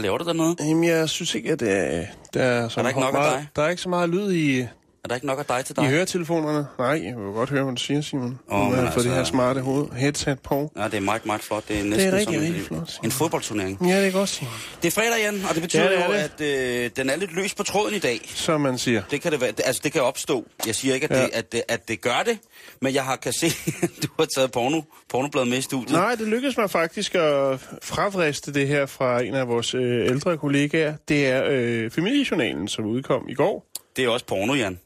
Laver du der noget? Jamen, jeg synes ikke, at det der er, så Er der ikke nok af meget, dig? Der er ikke så meget lyd i, Er der ikke nok af dig til i dig? høretelefonerne. Nej, jeg vil godt høre, hvad du siger, Simon. Oh, du har fået det altså- her smarte hoved, headset på. Ja, det er meget, meget flot. Det er næsten rigtig, som en, rigtig flot, Simon. en fodboldturnering. Ja, det er godt, Simon. Det er fredag, Jan, og det betyder Ja, det er jo, det. at øh, den er lidt løs på tråden i dag. Som man siger. Det kan det være. Det, altså, det kan opstå. Jeg siger ikke, at, Ja. det, at, det, at det gør det, men jeg har kan se, at du har taget porno, pornobladet med i studiet. Nej, det lykkedes mig faktisk at fravriste det her fra en af vores øh, ældre kollegaer. Det er øh, familiejournalen, som udkom i går. Det er også porno, Jan.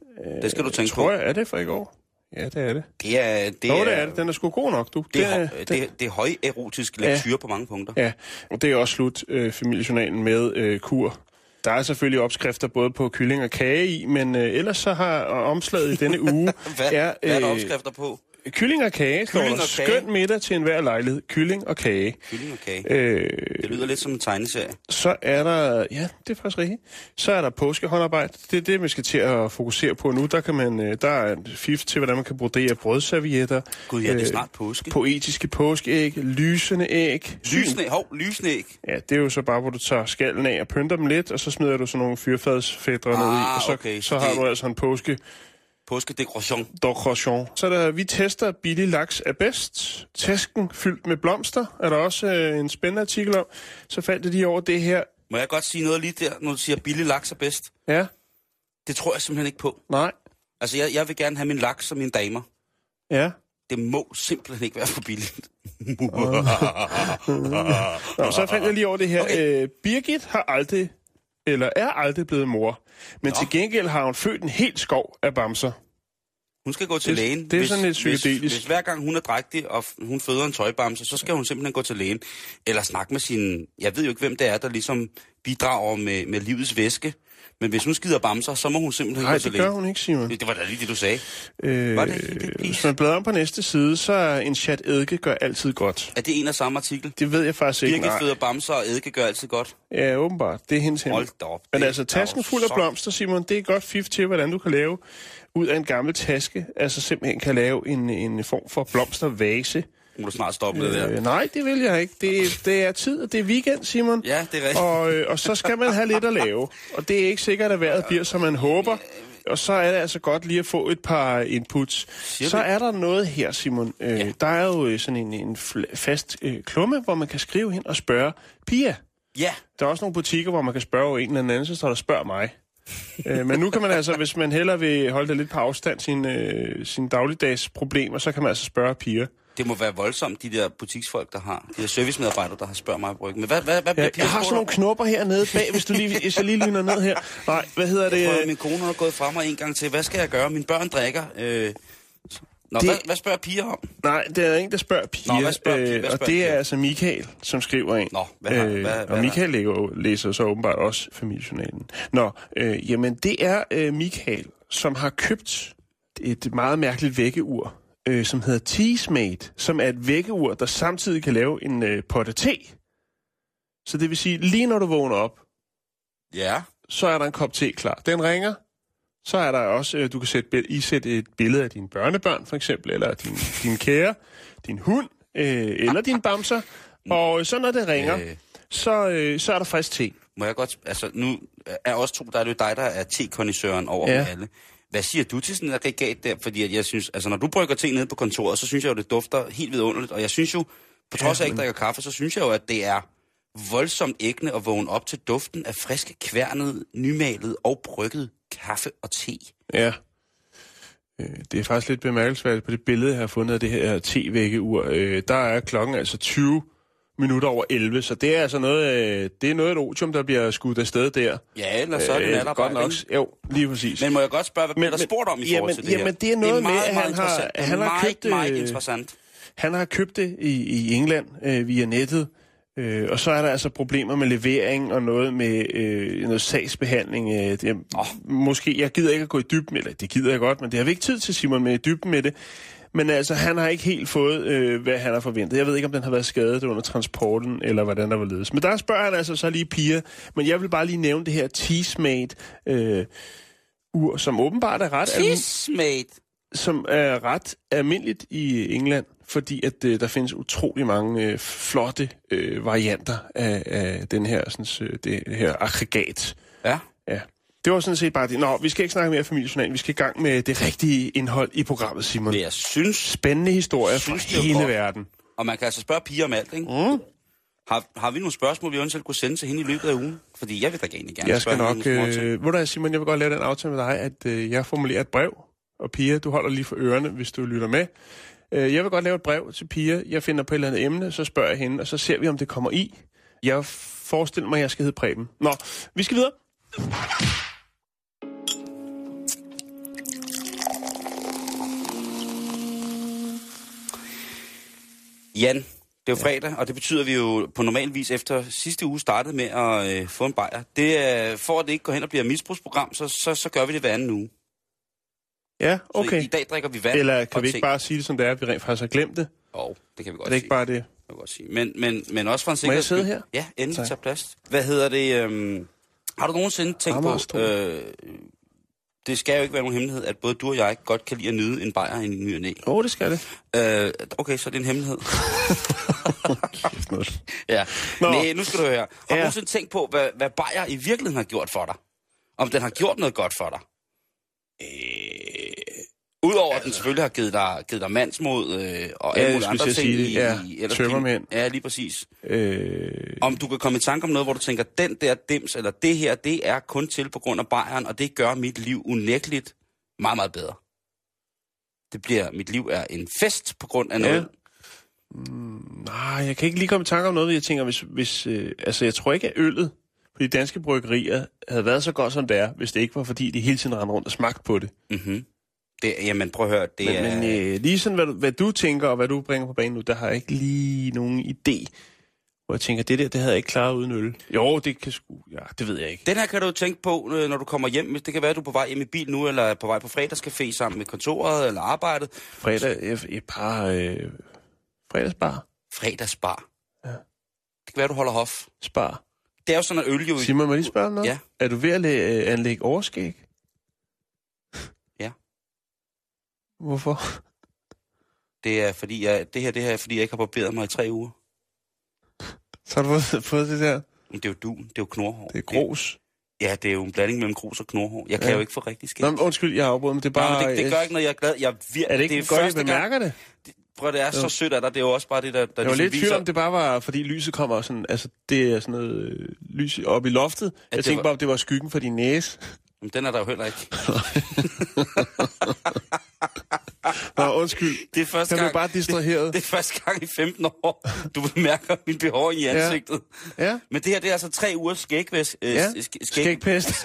Det skal du tænke Tror på. jeg, er det fra i går? Ja, det er det. Det er, det Det er, det er det. Den er sgu god nok, du. det er, Den høj- det, er, det er højerotisk lektyre på mange punkter. Ja, og det er også slut øh, familiejournalen med øh, kur. Der er selvfølgelig opskrifter både på kylling og kage i, men øh, ellers så har øh, omslaget i denne uge Hvad, er, hvad er der øh, opskrifter på? Kylling og kage. Står der. Skøn middag til enhver lejlighed. Kylling og kage. Kylling og kage. Øh, Det lyder lidt som en tegneserie. så er der, ja, det er faktisk rigtigt. Så er der påskehåndarbejde. Det er det, vi skal til at fokusere på nu. Der, kan man, øh, der er en fif til, hvordan man kan brodere brødservietter. Gud, ja, det er øh, snart påske. Poetiske påskeæg, lysende æg. Lysne, hov, lysnæg. Ja, det er jo så bare, hvor du tager skallen af og pynter dem lidt, og så smider du sådan nogle fyrfadsfædre ah, ned i, Ah, og så, okay, så så har det- du altså en påske Påskedekoration. decoration. Så er der, vi tester billig laks er bedst. Tasken fyldt med blomster er der også øh, en spændende artikel om. Så faldt det lige over det her. Må jeg godt sige noget lige der, når du siger billig laks er bedst? Ja, Det tror jeg simpelthen ikke på. nej, Altså, jeg, jeg vil gerne have min laks som mine damer. ja. Det må simpelthen ikke være for billigt. Nå, så faldt jeg lige over det her. Okay. Øh, Birgit har aldrig, eller er aldrig blevet mor. Men Nå. til gengæld har hun født en helt skov af bamser. Hun skal gå til Det- lægen. det er sådan lidt hvis, psykedelisk. hvis hver gang hun er drægtig, og hun føder en tøjbamse, så skal hun simpelthen gå til lægen. Eller snakke med sin... Jeg ved jo ikke, hvem det er, der ligesom bidrager med, med livets væske. Men hvis hun skider bamser, så må hun simpelthen Nej, det gør hun ikke, Simon. Det, det var da lige det, du sagde. Øh, Var det ikke hvis man bladrer om på næste side, så er en chat eddike gør altid godt. Er det en af samme artikel? Det ved jeg faktisk ikke. Birgit føder bamser, og eddike gør altid godt. Ja, åbenbart. Det er hendes Hold hemmel. da op. Men altså, tasken fuld af så- blomster, Simon, det er godt fif til, hvordan du kan lave ud af en gammel taske. Altså simpelthen kan lave en, en form for blomstervase. Må du snart stoppe det der. Øh, nej, det vil jeg ikke. Det, det er tid, og det er weekend, Simon. Ja, det er rigtigt. Og, øh, og så skal man have lidt at lave. Og det er ikke sikkert, at vejret bliver, som man håber. Og så er det altså godt lige at få et par inputs. Siger Så er der noget her, Simon. Øh, Ja. Der er jo øh, sådan en, en fast øh, klumme, hvor man kan skrive ind og spørge Pia. Ja, Der er også nogle butikker, hvor man kan spørge en eller anden, så står der spørg mig. øh, men nu kan man altså, hvis man hellere vil holde det lidt på afstand, sine, øh, sine dagligdags problemer, så kan man altså spørge piger. Det må være voldsomt, de der butiksfolk, der har. De der servicemedarbejdere, der har spørgt mig bryggen. Men hvad, hvad, hvad bliver Jeg, jeg har sådan nogle knopper hernede bag, hvis du lige, hvis jeg lige lyner ned her. Nej, hvad hedder det? Prøv, øh, min kone har gået fra mig en gang til. Hvad skal jeg gøre? Mine børn drikker. Øh... Nå, Det- hvad, hvad spørger piger om? Nej, det er en, der spørger piger. Nå, hvad spørger piger? Hvad og spørger det er piger? altså Michael, som skriver ind. Nå, hvad har- hvad- hvad og er Michael lægger, jo- læser så åbenbart også familiejournalen. Nå, øh, jamen det er øh, Michael, som har købt et meget mærkeligt vækkeur, øh, som hedder Teasmate, som er et vækkeur, der samtidig kan lave en øh, potte te. Så det vil sige, lige når du vågner op, Ja. så er der en kop te klar. Den ringer, så er der også, øh, du kan sætte, bill- isætte et billede af dine børnebørn, for eksempel, eller din, din kære, din hund, øh, eller din bamser. Og så når det ringer, Øh. så, øh, så er der frisk te. Må jeg godt... Altså, nu er os to, der er det jo dig, der er te-kondisøren over ja. alle. Hvad siger du til sådan et aggregat der? Fordi at jeg synes, altså når du brygger te ned på kontoret, så synes jeg jo, det dufter helt vidunderligt. Og jeg synes jo, på trods af, at jeg ikke drikker kaffe, så synes jeg jo, at det er voldsomt ægne at vågne op til duften af frisk, kværnet, nymalet og brygget kaffe og te. Ja. Øh, Det er faktisk lidt bemærkelsesværdigt på det billede, jeg har fundet af det her te-vækkeur. Øh, der er klokken altså 20 minutter over 11, så det er altså noget, øh, det er noget et otium, der bliver skudt afsted der. Ja, eller så er det Øh, natarbejde. godt nok. Jo, lige præcis. Men må jeg godt spørge, hvad der spurgt om i jamen, forhold til det her? jamen, det er noget med, meget, at meget han har-. Det er han har meget, købt, meget øh, interessant. Han har købt det i, i England øh, via nettet, øh, og så er der altså problemer med levering og noget med øh, noget sagsbehandling. Øh, det er, oh. Måske, jeg gider ikke at gå i dybden, eller det gider jeg godt, men det har vi ikke tid til, Simon, med i dybden med det. Men altså, han har ikke helt fået, øh, hvad han har forventet. Jeg ved ikke, om den har været skadet under transporten, eller hvordan der var ledes. Men der spørger han altså så lige Pia. Men jeg vil bare lige nævne det her Teasmate øh, ur, som åbenbart er ret Tismate. som er ret almindeligt i England, fordi at øh, der findes utrolig mange øh, flotte øh, varianter af, af den her, sådan, øh, det her aggregat. Ja. Det var sådan set bare det. Nå, vi skal ikke snakke mere familiejournal. Vi skal i gang med det rigtige indhold i programmet, Simon. Men jeg synes, Spændende historier fra Synes, det er hele godt. verden. og man kan altså spørge piger om alt, ikke? Mm. Har, har vi nogle spørgsmål, vi eventuelt kunne sende til hende i løbet af ugen? Fordi jeg vil da egentlig gerne Jeg skal nok... Øh, ved du Simon, jeg vil godt lave den aftale med dig, at øh, jeg formulerer et brev, og Pia, du holder lige for ørerne, hvis du lytter med. Øh, jeg vil godt lave et brev til Pia. Jeg finder på et eller andet emne, så spørger jeg hende, og så ser vi, om det kommer i. Jeg forestiller mig, at jeg skal hedde Preben. Nå, vi skal videre. Jan, det er jo fredag, og det betyder, at vi jo på normal vis efter sidste uge startede med at øh, få en bajer. Det er, for at det ikke går hen og bliver et misbrugsprogram, så, så, så gør vi det hver anden uge. Ja, Så okay. i, i dag drikker vi vand. Eller kan vi ikke te. bare sige det, som det er, at vi rent faktisk har glemt det? Oh, det kan vi godt Er det ikke sige. bare det? Det kan godt sige. Men, men, men også for en Må sikkerheds jeg sidde her? Ja, endelig Tak. tage plads. Hvad hedder det? Øhm, har du nogensinde tænkt på... Øh, det skal jo ikke være nogen hemmelighed, at både du og jeg godt kan lide at nyde en bajer i ny og næ. Åh, oh, det skal det. Øh, okay, så er det en hemmelighed. Ja. Nå. Nej, nu skal du høre. Har du Ja. nogensinde tænkt på, hvad, hvad bajer i virkeligheden har gjort for dig? Om den har gjort noget godt for dig? Øh, Udover at den selvfølgelig har givet dig, givet dig mandsmod øh, og Ja, alle jeg mulige andre ting det. i, Ja, i ellers tømmermænd. Ja, lige præcis. øh, Om du kan komme i tanke om noget, hvor du tænker, den der dims, eller det her, det er kun til på grund af bajeren, og det gør mit liv unægteligt meget, meget bedre. Det bliver, mit liv er en fest på grund af Ja. noget. nej, jeg kan ikke lige komme i tanke om noget, jeg tænker, hvis... hvis øh, altså, jeg tror ikke, at øllet på de danske bryggerier havde været så godt, som det er, hvis det ikke var, fordi de hele tiden rendte rundt og smagte på det. Mm-hmm. Det jamen, prøv at høre, det Men, er... men øh, lige sådan, hvad du, hvad du tænker, og hvad du bringer på banen nu, der har jeg ikke lige nogen idé, hvor jeg tænker, det der, det havde jeg ikke klaret uden øl. Jo, det kan sgu... Ja, det ved jeg ikke. Den her kan du tænke på, øh, når du kommer hjem. Det kan være, at du er på vej hjem i bil nu, eller er på vej på fredagscafé sammen med kontoret eller arbejdet. Fredag, et, par... Øh, fredagsbar. Fredagsbar. Ja. Det kan være, du holder hof. Spar. Det er jo sådan, at øl jo... Simon, må lige spørge noget? Ja. Er du ved at læ- øh, anlægge overskæg? Ja. Hvorfor? Det er fordi, jeg, det her det her er, fordi jeg ikke har barberet mig i tre uger. Så har du fået, fået det der? Men det er jo dun, det er jo knorhår. Det er grus. Ja, det er jo en blanding mellem grus og knorhår. Jeg kan Ja. jo ikke få rigtig skæg. Nå, men undskyld, jeg har afbrudt, men det er bare... Nej, det, det gør ikke noget, jeg er glad. Jeg er, vir- Er det ikke det er godt, at første gang, bemærker det? Prøv at det er så sødt af dig. Det er jo også bare det, der, der Jeg var ligesom lidt i tvivl om, det bare var, fordi lyset kommer sådan... Altså, det er sådan noget øh, lys op i loftet. Jeg det tænkte var- bare, om det var skyggen for din næse. Jamen, den er der jo heller ikke. Nå, undskyld. Det er første gang, bare distraheret. det er første gang i 15 år, du bemærker min behov i Ja. ansigtet. Ja, Men det her, det er altså tre ugers skægvæs. Øh, ja. sk- skæg, Skægpest.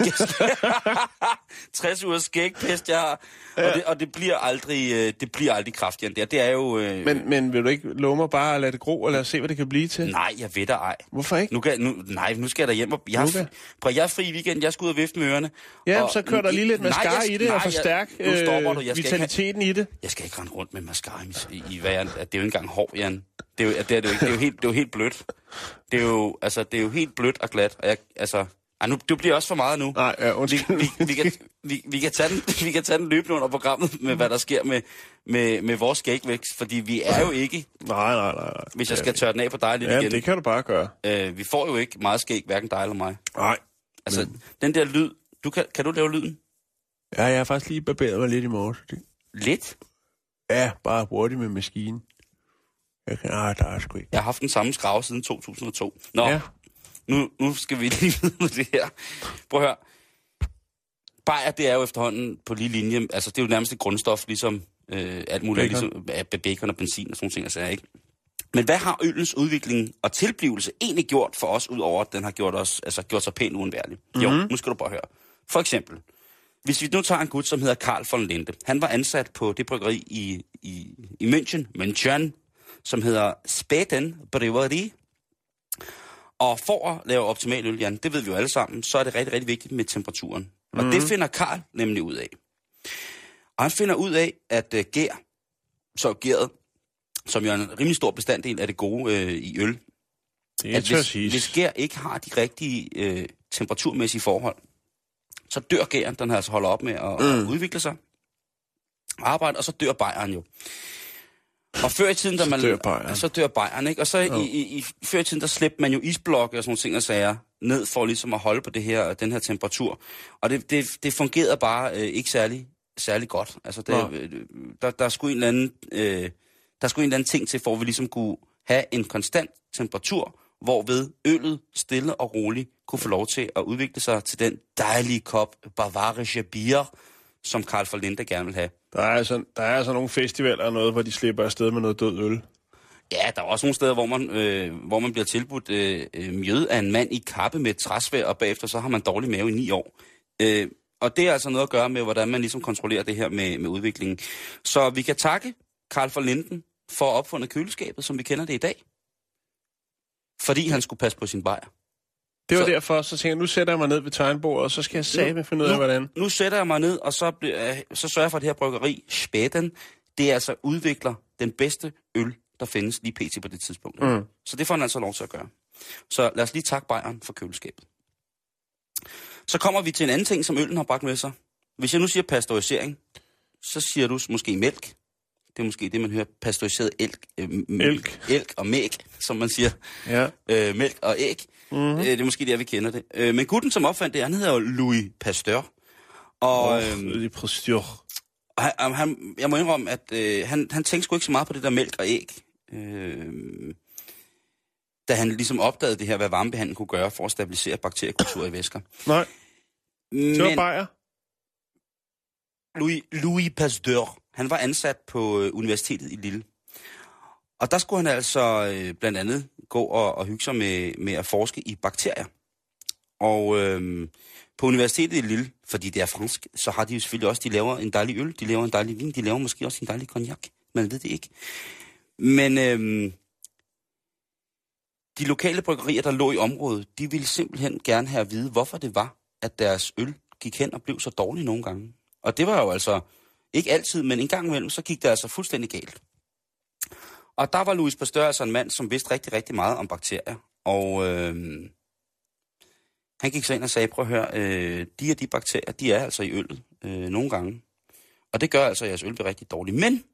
60 ugers skægpest, jeg har. Og, det, og det bliver aldrig, øh, det bliver aldrig kraftigere end det. Det er jo... Øh, Men, men vil du ikke love mig bare at lade det gro, og lade os se, hvad det kan blive til? Nej, jeg ved dig ej. Hvorfor ikke? Nu kan, nu, nej, nu skal jeg da hjem og... Jeg, da. prøv, jeg er fri i weekend, jeg skal ud og vifte med ørerne. Ja, og, så kører der lige lidt Nej, mascara jeg- i det, nej, og forstærk jeg, nu stopper du. øh, Jeg skal, ikke, vitaliteten i det. Jeg skal ikke rende rundt med mascara i, i, hver, Det er jo ikke engang hår, Jan. Det er jo, det er, det er jo, ikke, det er jo, helt, det er jo helt blødt. Det er jo, altså, det er jo helt blødt og glat. Og jeg, altså, ej, nu, det bliver også for meget nu. Nej, ja, Vi, undskyld. vi, vi, kan, vi, vi, kan tage den, vi kan tage den løbende under programmet med, hvad der sker med, med, med vores skægvækst. Fordi vi er jo ikke, Nej, nej, nej. nej. hvis jeg skal tørre den af på dig lidt Ja, igen. det kan du bare gøre. Øh, vi får jo ikke meget skæg, hverken dig eller mig. Nej. Altså, den der lyd, du kan, kan du lave lyden? Ja, jeg har faktisk lige barberet mig lidt i morges. Det- Lidt? Ja, bare hurtigt med maskinen. Jeg kan, ah, der er sgu ikke. Jeg har haft den samme skrave siden 2002. Nå, Ja. nu, nu skal vi lige videre med det her. Prøv at høre. Bajer, det er jo efterhånden på lige linje. Altså, det er jo nærmest et grundstof, ligesom øh, alt muligt, Bacon. ligesom ja, bacon og benzin og sådan ting. Altså, ikke? Men hvad har ølens udvikling og tilblivelse egentlig gjort for os, udover at den har gjort, os, altså gjort sig pænt uundværlig? Mm-hmm. Jo, nu skal du bare høre. For eksempel, hvis vi nu tager en gut, som hedder Karl von Linde. Han var ansat på det bryggeri i, i, i München, München, som hedder Späten Brewery. Og for at lave optimal øl, Jan, det ved vi jo alle sammen, så er det rigtig, rigtig vigtigt med temperaturen. Og mm. det finder Karl nemlig ud af. Og han finder ud af, at uh, gær, så gæret, som jo er en rimelig stor bestanddel af det gode øh, i øl, Det er at hvis, hvis gær ikke har de rigtige øh, temperaturmæssige forhold, så dør gæren, den altså holder op med at, mm. udvikle sig, arbejde, og så dør bajeren jo. Og før i tiden, da Så man... dør bajeren. Så dør bajeren, ikke? Og så i, i, i, før i tiden, der slæbte man jo isblokke og sådan nogle ting og sager ned for ligesom at holde på det her, den her temperatur. Og det, det, det fungerede bare øh, ikke særlig, særlig godt. Altså, det, øh, der, der skulle en eller anden... Øh, der skulle en eller anden ting til, for at vi ligesom kunne have en konstant temperatur, hvorved øllet stille og roligt kunne få lov til at udvikle sig til den dejlige kop bavarische bier, som Karl von Linde gerne vil have. Der er, altså, der er altså nogle festivaler og noget, hvor de slipper afsted med noget død øl. Ja, der er også nogle steder, hvor man, øh, hvor man bliver tilbudt øh, øh, mjød af en mand i kappe med et træsvær, og bagefter så har man dårlig mave i ni år. Øh, og det er altså noget at gøre med, hvordan man ligesom kontrollerer det her med, med udviklingen. Så vi kan takke Karl von Linden for at opfunde køleskabet, som vi kender det i dag. Fordi han skulle passe på sin bajer. Det var Så- derfor, så tænkte jeg, nu sætter jeg mig ned ved tegnbordet, og så skal jeg sæbe finde ud af, nu, hvordan. Nu sætter jeg mig ned, og så, øh, så sørger jeg for, at det her bryggeri, Spæden, det altså udvikler den bedste øl, der findes lige pt. på det tidspunkt. Mm. Så det får han altså lov til at gøre. Så lad os lige takke Bayern for køleskabet. Så kommer vi til en anden ting, som øllen har bragt med sig. Hvis jeg nu siger pasteurisering, så siger du måske mælk. Det er måske det, man hører, pasteuriseret elk. Øh, Elk. Elk og mæk, som man siger. Ja. Øh, mælk og æg. Mm-hmm. Øh, det er måske der, vi kender det. Øh, men gutten, som opfandt det, han hedder jo Louis Pasteur. Og Og, øhm, det præstyr. han, han- jeg må indrømme, at øh, han, han tænkte sgu ikke så meget på det der mælk og æg. Øh, da han ligesom opdagede det her, hvad varmebehandling kunne gøre for at stabilisere bakteriekultur i væsker. Nej, det var Men. Louis, Louis Pasteur, han var ansat på øh, universitetet i Lille. Og der skulle han altså øh, blandt andet gå og, og hygge sig med, med at forske i bakterier. Og øh, på universitetet i Lille, fordi det er fransk, så har de jo selvfølgelig også, de laver en dejlig øl, de laver en dejlig vin, de laver måske også en dejlig cognac. Man ved det ikke. Men øh, de lokale bryggerier, der lå i området, de ville simpelthen gerne have at vide, hvorfor det var, at deres øl gik hen og blev så dårlig nogle gange. Og det var jo altså ikke altid, men en gang imellem, så gik det altså fuldstændig galt. Og der var Louis Pasteur altså en mand, som vidste rigtig, rigtig meget om bakterier. Og øh, han gik så ind og sagde, prøv at høre, øh, de og de bakterier, de er altså i øllet øh, nogle gange. Og det gør altså, at jeres øl bliver rigtig dårligt. Men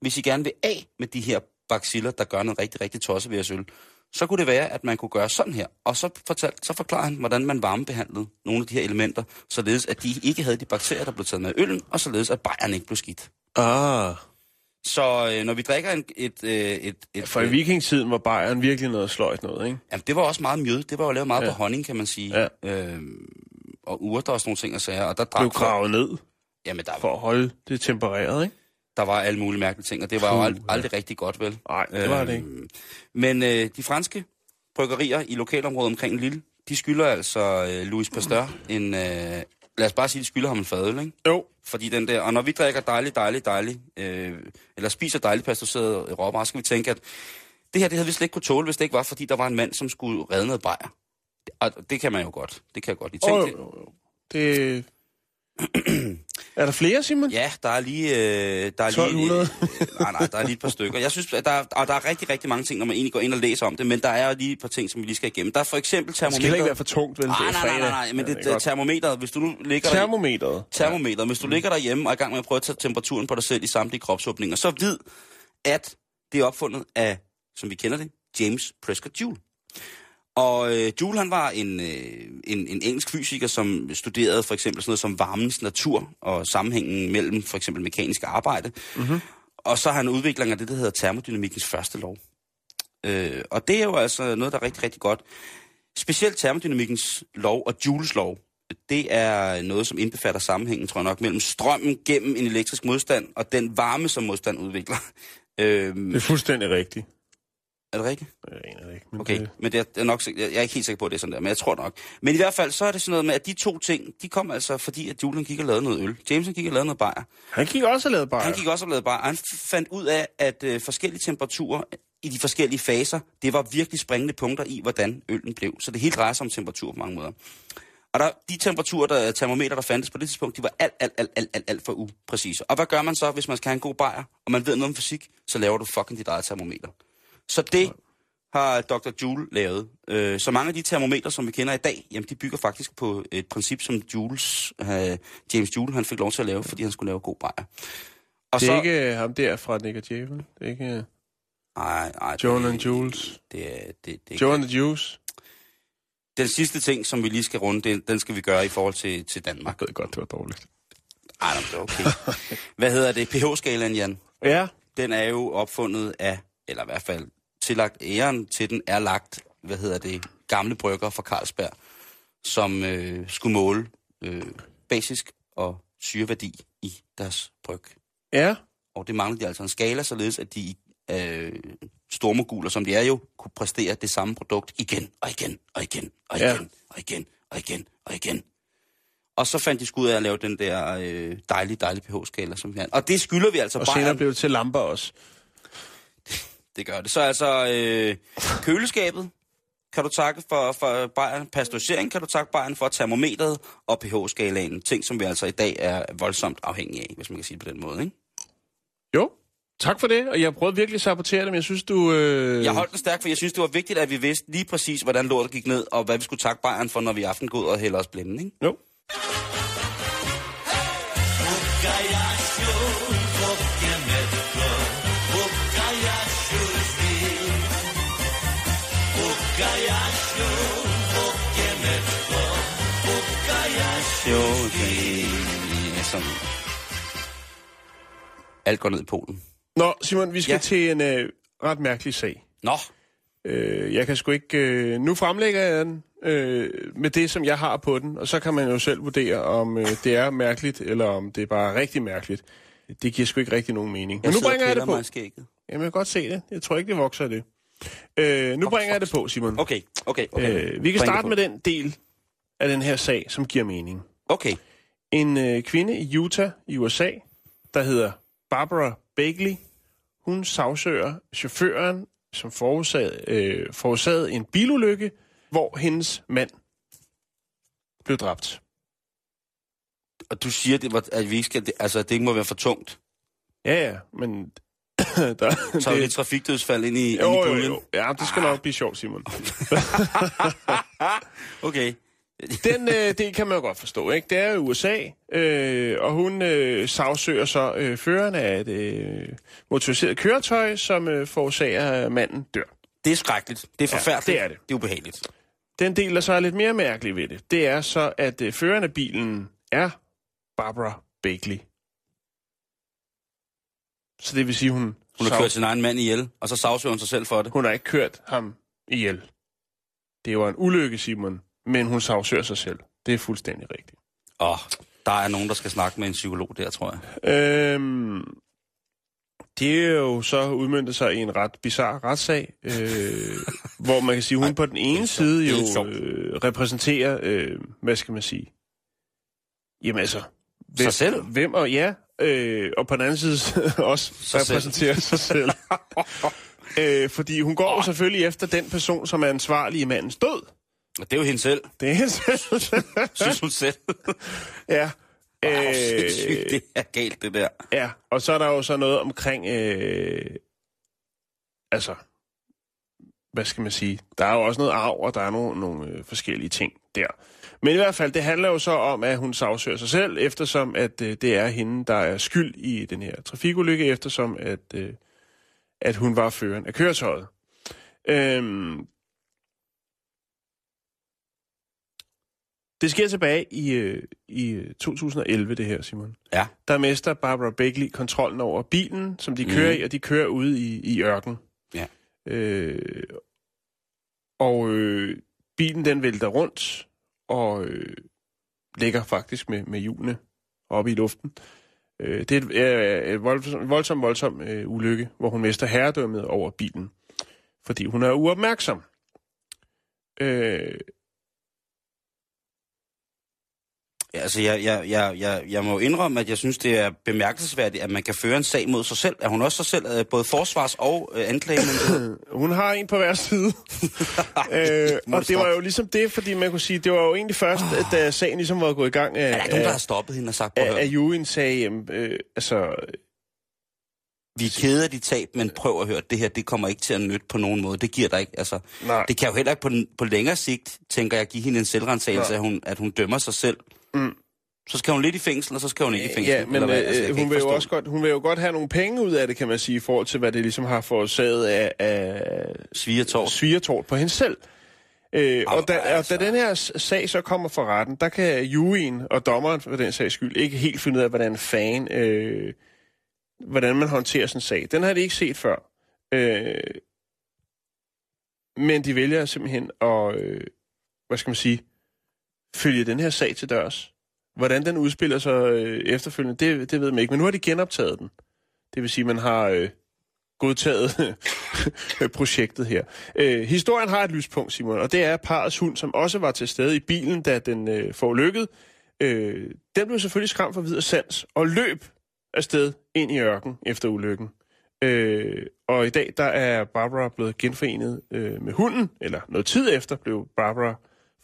hvis I gerne vil af med de her baciller, der gør noget rigtig, rigtig tosset ved jeres øl, så kunne det være, at man kunne gøre sådan her. Og så, fortalte, så forklarer han, hvordan man varmebehandlede nogle af de her elementer, således at de ikke havde de bakterier, der blev taget med i øllen, og således at bajeren ikke blev skidt. Ah, Så øh, når vi drikker en, et... Øh, et, et for i øh, vikingtiden var bajeren virkelig noget sløjt noget, ikke? Jamen, det var også meget mjød. Det var jo lavet meget ja. På honning, kan man sige. Ja. Øhm, og urter og sådan nogle ting og sager. Og der Blev drak gravet ned Jamen, der, for at holde det tempereret, ikke? Der var alle mulige mærkelige ting, og det var jo ald- aldrig rigtig godt, vel? Nej, det var det ikke. Øhm, Men øh, de franske bryggerier i lokalområdet omkring Lille, de skylder altså øh, Louis Pasteur en... Øh, lad os bare sige, de skylder ham en fadøl, ikke? Jo, Fordi den der, og når vi drikker dejligt, dejligt, dejligt, øh, eller spiser dejligt pasteuriseret råvarer, så skal vi tænke, at det her, det havde vi slet ikke kunne tåle, hvis det ikke var, fordi der var en mand, som skulle redde noget bajer. Og det kan man jo godt. Det kan jeg godt lide. Tænk, oh, det. jo, jo. Det... er der flere, Simon? Ja, der er lige... Øh, der er 1200? Lige, øh, nej, nej, der er lige et par stykker. Jeg synes, at der, er, og der er rigtig, rigtig mange ting, når man egentlig går ind og læser om det, men der er lige et par ting, som vi lige skal igennem. Der er for eksempel Det skal termometer. ikke være for tungt, vel? Nej, nej, nej, nej, nej, men Ja, det, det er termometeret. Hvis du nu ligger der, Termometeret. termometer. Hvis du ligger derhjemme og er i gang med at prøve at tage temperaturen på dig selv i samtlige kropsåbninger, så vid, at det er opfundet af, som vi kender det, James Prescott Joule. Og øh, Joule, han var en, øh, en, en engelsk fysiker, som studerede for eksempel sådan noget som varmens natur og sammenhængen mellem for eksempel mekanisk arbejde. Mm-hmm. Og så har han udvikling af det, der hedder termodynamikkens første lov. Øh, og det er jo altså noget, der er rigtig, rigtig godt. Specielt termodynamikkens lov og Joules lov, det er noget, som indbefatter sammenhængen, tror jeg nok, mellem strømmen gennem en elektrisk modstand og den varme, som modstand udvikler. Øhm, Det er fuldstændig rigtigt. Er det rigtigt? Jeg aner det ikke. Men Okay, Det, men det er, nok, jeg er ikke helt sikker på, at det er sådan der, men jeg tror nok. Men i hvert fald, så er det sådan noget med, at de to ting, de kom altså, fordi at Julian gik og lavede noget øl. Jameson gik og lavede noget bajer. han gik også og lavede bare. Han gik også og lavede bajer. Han fandt ud af, at øh, forskellige temperaturer i de forskellige faser, det var virkelig springende punkter i, hvordan øllen blev. Så det hele drejer sig om temperatur på mange måder. Og der, de temperaturer, der termometer, der fandtes på det tidspunkt, de var alt, alt, alt, alt, alt, alt for upræcise. Og hvad gør man så, hvis man skal have en god bajer, og man ved noget om fysik, så laver du fucking dit eget termometer. Så det har Dr. Joule lavet. Øh, så mange af de termometer, som vi kender i dag, jamen de bygger faktisk på et princip, som Jules, øh, James Joule han fik lov til at lave, fordi han skulle lave god bajer. Og Det er ikke øh, ham der fra Nick og Djævel. Det er ikke øh, Ej, ej, Joan det- and Jules. Det, er- det, det, det, Joe and Juice. Den sidste ting, som vi lige skal runde, den, den skal vi gøre i forhold til, til Danmark. Jeg ved godt, det var dårligt. Ej, det er okay. Hvad hedder det? pH-skalaen, Jan? Ja, Den er jo opfundet af, eller i hvert fald tillagt æren til den, er lagt, hvad hedder det, gamle brygger fra Carlsberg, som øh, skulle måle øh, basisk og syreværdi i deres bryg. ja. Og det manglede de altså en skala, således at de øh, stormoguler, som de er jo, kunne præstere det samme produkt igen og igen og igen og igen Ja. og igen og igen og igen. Og så fandt de skud af at lave den der øh, dejlige, dejlige pH-skala, som vi har. Og det skylder vi altså Og bare. senere blev det til lamper også. Det gør det. Så altså, øh, køleskabet kan du takke for, for Bayern. Pasteurisering kan du takke Bayern for termometret og pH-skalaen. Ting, som vi altså i dag er voldsomt afhængige af, hvis man kan sige det på den måde. Ikke? Jo, tak for det. Og jeg prøvede virkelig at sabotere det, men jeg synes, du... Øh... Jeg holdt den stærk, for jeg synes, det var vigtigt, at vi vidste lige præcis, hvordan lortet gik ned, og hvad vi skulle takke Bayern for, når vi i aften går ud og hælder os blinde. Ikke? Jo. Jo, Sådan. Alt går ned i Polen. Nå, Simon, vi skal Ja. til en øh, ret mærkelig sag. Nå, Øh, jeg kan sgu ikke... Øh, nu fremlægger jeg den øh, med det, som jeg har på den, og så kan man jo selv vurdere, om øh, det er mærkeligt, eller om det er bare rigtig mærkeligt. Det giver sgu ikke rigtig nogen mening. Men nu bringer jeg det på. skægget. Jamen, jeg kan godt se det. Jeg tror ikke, det vokser af det. Øh, nu bringer jeg det på, Simon. Okay, okay, okay. Øh, vi kan Bring starte med den del af den her sag, som giver mening. Okay, En øh, kvinde i Utah i USA, der hedder Barbara Bagley, hun sagsøger chaufføren, som forårsagede, øh, forårsagede en bilulykke, hvor hendes mand blev dræbt. og du siger, det var, at vi skal, det, altså, det ikke må være for tungt. Ja, ja, men... der, Så er det... lidt trafikdødsfald ind i, jo, ind i jo, puljen. jo. Ja, det skal nok blive sjovt, Simon. Okay. Den øh, del kan man jo godt forstå, ikke? Det er jo USA, øh, og hun øh, sagsøger så øh, føreren af et øh, motoriseret køretøj, som øh, forårsager, at manden dør. Det er skrækkeligt. Det er Ja, forfærdeligt. det er det. Det er ubehageligt. Den del, der så er lidt mere mærkelig ved det, det er så, at øh, føreren af bilen er Barbara Bagley. Så det vil sige, hun, Hun har sav- kørt sin egen mand ihjel, og så sagsøger hun sig selv for det. hun har ikke kørt ham ihjel. Det var en ulykke, Simon, men hun sagsøger sig selv. Det er fuldstændig rigtigt. Åh, der er nogen, der skal snakke med en psykolog der, tror jeg. Øhm, det er jo så udmyndtet sig i en ret bizarre retssag, øh, hvor man kan sige, hun på den ene side jo øh, repræsenterer, øh, hvad skal man sige, jamen altså... Sig selv? Hvem og ja, øh, og på den anden side også Sig selv. repræsenterer sig selv. øh, fordi hun går jo selvfølgelig efter den person, som er ansvarlig i mandens død. Og det er jo hende selv, Det er hende selv. synes hun selv. ja. Wow, Øh, sindssygt, det er galt, det der. Ja, og så er der jo så noget omkring, øh, altså, hvad skal man sige, der er jo også noget arv, og der er nogle, nogle øh, forskellige ting der. Men i hvert fald, det handler jo så om, at hun sagsøger sig selv, eftersom at øh, det er hende, der er skyld i den her trafikulykke, eftersom at, øh, at hun var føreren af køretøjet. Øhm, det sker tilbage i, øh, i øh, 2011, det her, Simon Ja, der mister Barbara Bagley kontrollen over bilen, som de kører Mhm. i, og de kører ude i, i ørken. Ja. Øh, og øh, bilen den vælter rundt, og øh, ligger faktisk med, med hjulene oppe i luften. Øh, det er et, er et voldsom, voldsom, voldsom øh, ulykke, hvor hun mister herredømmet over bilen. fordi hun er uopmærksom. Øh, Ja, altså, jeg, jeg, jeg, jeg, jeg må indrømme, at jeg synes, det er bemærkelsesværdigt, at man kan føre en sag mod sig selv. Er hun også sig selv øh, både forsvars- og øh, anklagemyndighed? hun har en på hver side. øh, og det var jo ligesom det, fordi man kunne sige, det var jo egentlig først, oh. da sagen ligesom var gået i gang, Er der ikke nogen, der har stoppet hende og sagt, at at, Juin sagde, jamen, øh, altså, vi er kede af dit tab, men prøv at høre, det her, det kommer ikke til at nytte på nogen måde. Det giver dig ikke, altså. nej, Det kan jo heller ikke på, på længere sigt, tænker jeg, give hende en selvrensagelse, at hun, at hun dømmer sig selv. Mm. Så skal hun lidt i fængsel, og så skal hun ikke i fængsel. Ja, men hvad? Altså, øh, kan hun vil jo også godt, hun vil jo godt have nogle penge ud af det, kan man sige, i forhold til, hvad det ligesom har forårsaget af, af Svigertort. svigertort på hende selv. Øh, Au, og, da, altså. og da den her sag så kommer for retten, der kan juryen og dommeren for den sags skyld ikke helt finde ud af, hvordan fan, øh, hvordan man håndterer sådan en sag. Den har de ikke set før. Øh, men de vælger simpelthen at, øh, hvad skal man sige, følge den her sag til dørs. Hvordan den udspiller sig øh, efterfølgende, det, det ved man ikke. Men nu har de genoptaget den. Det vil sige, at man har øh, godtaget projektet her. Øh, historien har et lyspunkt, Simon, og det er parets hund, som også var til stede i bilen, da den øh, forlykket. Øh, den blev selvfølgelig skræmt for videre sans og løb afsted ind i ørken efter ulykken. Øh, og i dag der er Barbara blevet genforenet øh, med hunden, eller noget tid efter blev Barbara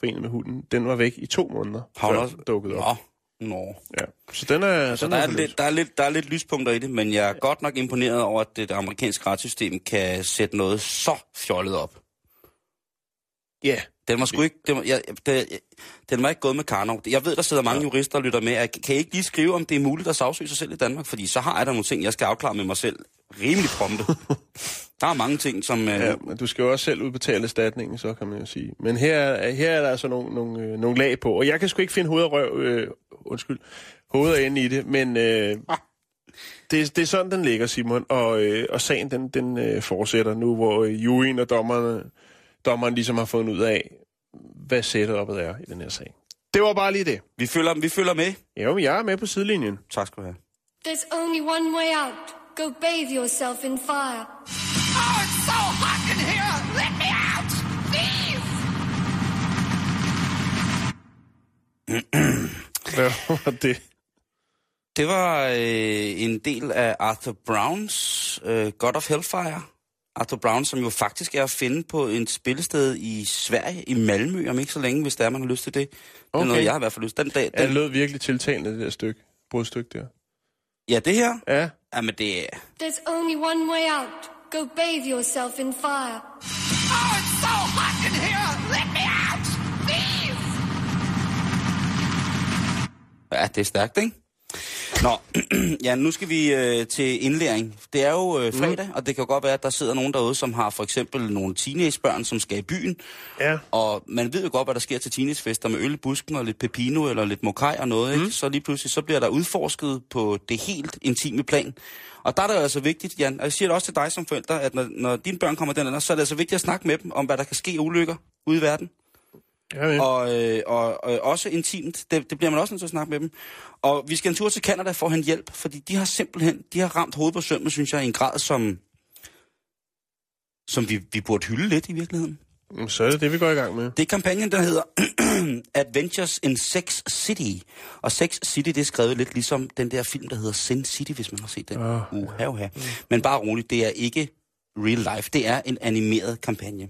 forenet med hunden. Den var væk i to måneder, Har før også- den dukkede op. Nå, nå. Ja. Så den er, Så den der er, forløst. lidt, der, er lidt, der er lidt lyspunkter i det, men jeg er godt nok imponeret over, at det amerikanske retssystem kan sætte noget så fjollet op. Ja, Den var sgu ikke... Den var, jeg, det, den var ikke gået med Karnov. Jeg ved, der sidder mange jurister og lytter med. Jeg, kan I ikke lige skrive, om det er muligt at sagsøge sig selv i Danmark? Fordi så har jeg der nogle ting, jeg skal afklare med mig selv. Rimelig prompte. der er mange ting, som... Øh, ja, men du skal jo også selv udbetale erstatningen, så kan man jo sige. Men her, er- her er der altså nogle, nogle, øh, nogle lag på, og jeg kan sgu ikke finde hoved og røv, øh, undskyld, hoved og ende i det, men øh, det, det er sådan, den ligger, Simon, og, øh, og sagen, den, den øh, fortsætter nu, hvor øh, juryen og dommerne, dommeren ligesom har fundet ud af, hvad setupet er i den her sag. Det var bare lige det. vi, følger, vi følger med. Jo, jeg er med på sidelinjen. Tak skal du have. There's only one way out. Go bathe yourself in fire. Oh, it's so hot in here! Let me out! Please! Hvad var det? Det var øh, en del af Arthur Browns øh, God of Hellfire. Arthur Brown, som jo faktisk er at finde på et spillested i Sverige, i Malmø, om ikke så længe, hvis der er, man har lyst til det. Det er Okay. noget, jeg har i hvert fald lyst til. Den dag, Ja, det den, lød virkelig tiltalende, det der stykke. Brudstykke der. ja, det her. Ja, Jamen, det er... There's only one way out. Go bathe yourself in fire. Oh, it's so hot in here! Let me out! Please! Ja, det er stærkt, ikke? Nå, ja, nu skal vi øh, til indlæring. Det er jo øh, fredag, mm. og det kan godt være, at der sidder nogen derude, som har for eksempel nogle teenagebørn, som skal i byen. ja. Og man ved jo godt, hvad der sker til teenagefester med øl i busken og lidt pepino eller lidt mokai og noget, ikke? Så lige pludselig, så bliver der udforsket på det helt intime plan. Og der er det jo altså vigtigt, Jan, og jeg siger det også til dig som forælder, at når, når dine børn kommer den så er det altså vigtigt at snakke med dem om, hvad der kan ske af ulykker ude i verden. Ja, ja. Og, øh, og, og også intimt, det, det bliver man også nødt til at snakke med dem. Og vi skal en tur til Canada for at hente hjælp, fordi de har simpelthen, de har ramt hovedet på sømmet, synes jeg, i en grad, som, som vi, vi burde hylde lidt i virkeligheden. Så er det det, vi går i gang med. Det er kampagnen, der hedder Adventures in Sex City. Og Sex City, det er skrevet lidt ligesom den der film, der hedder Sin City, hvis man har set den. Uh, uha, uha. Men bare roligt, det er ikke real life. Det er en animeret kampagne.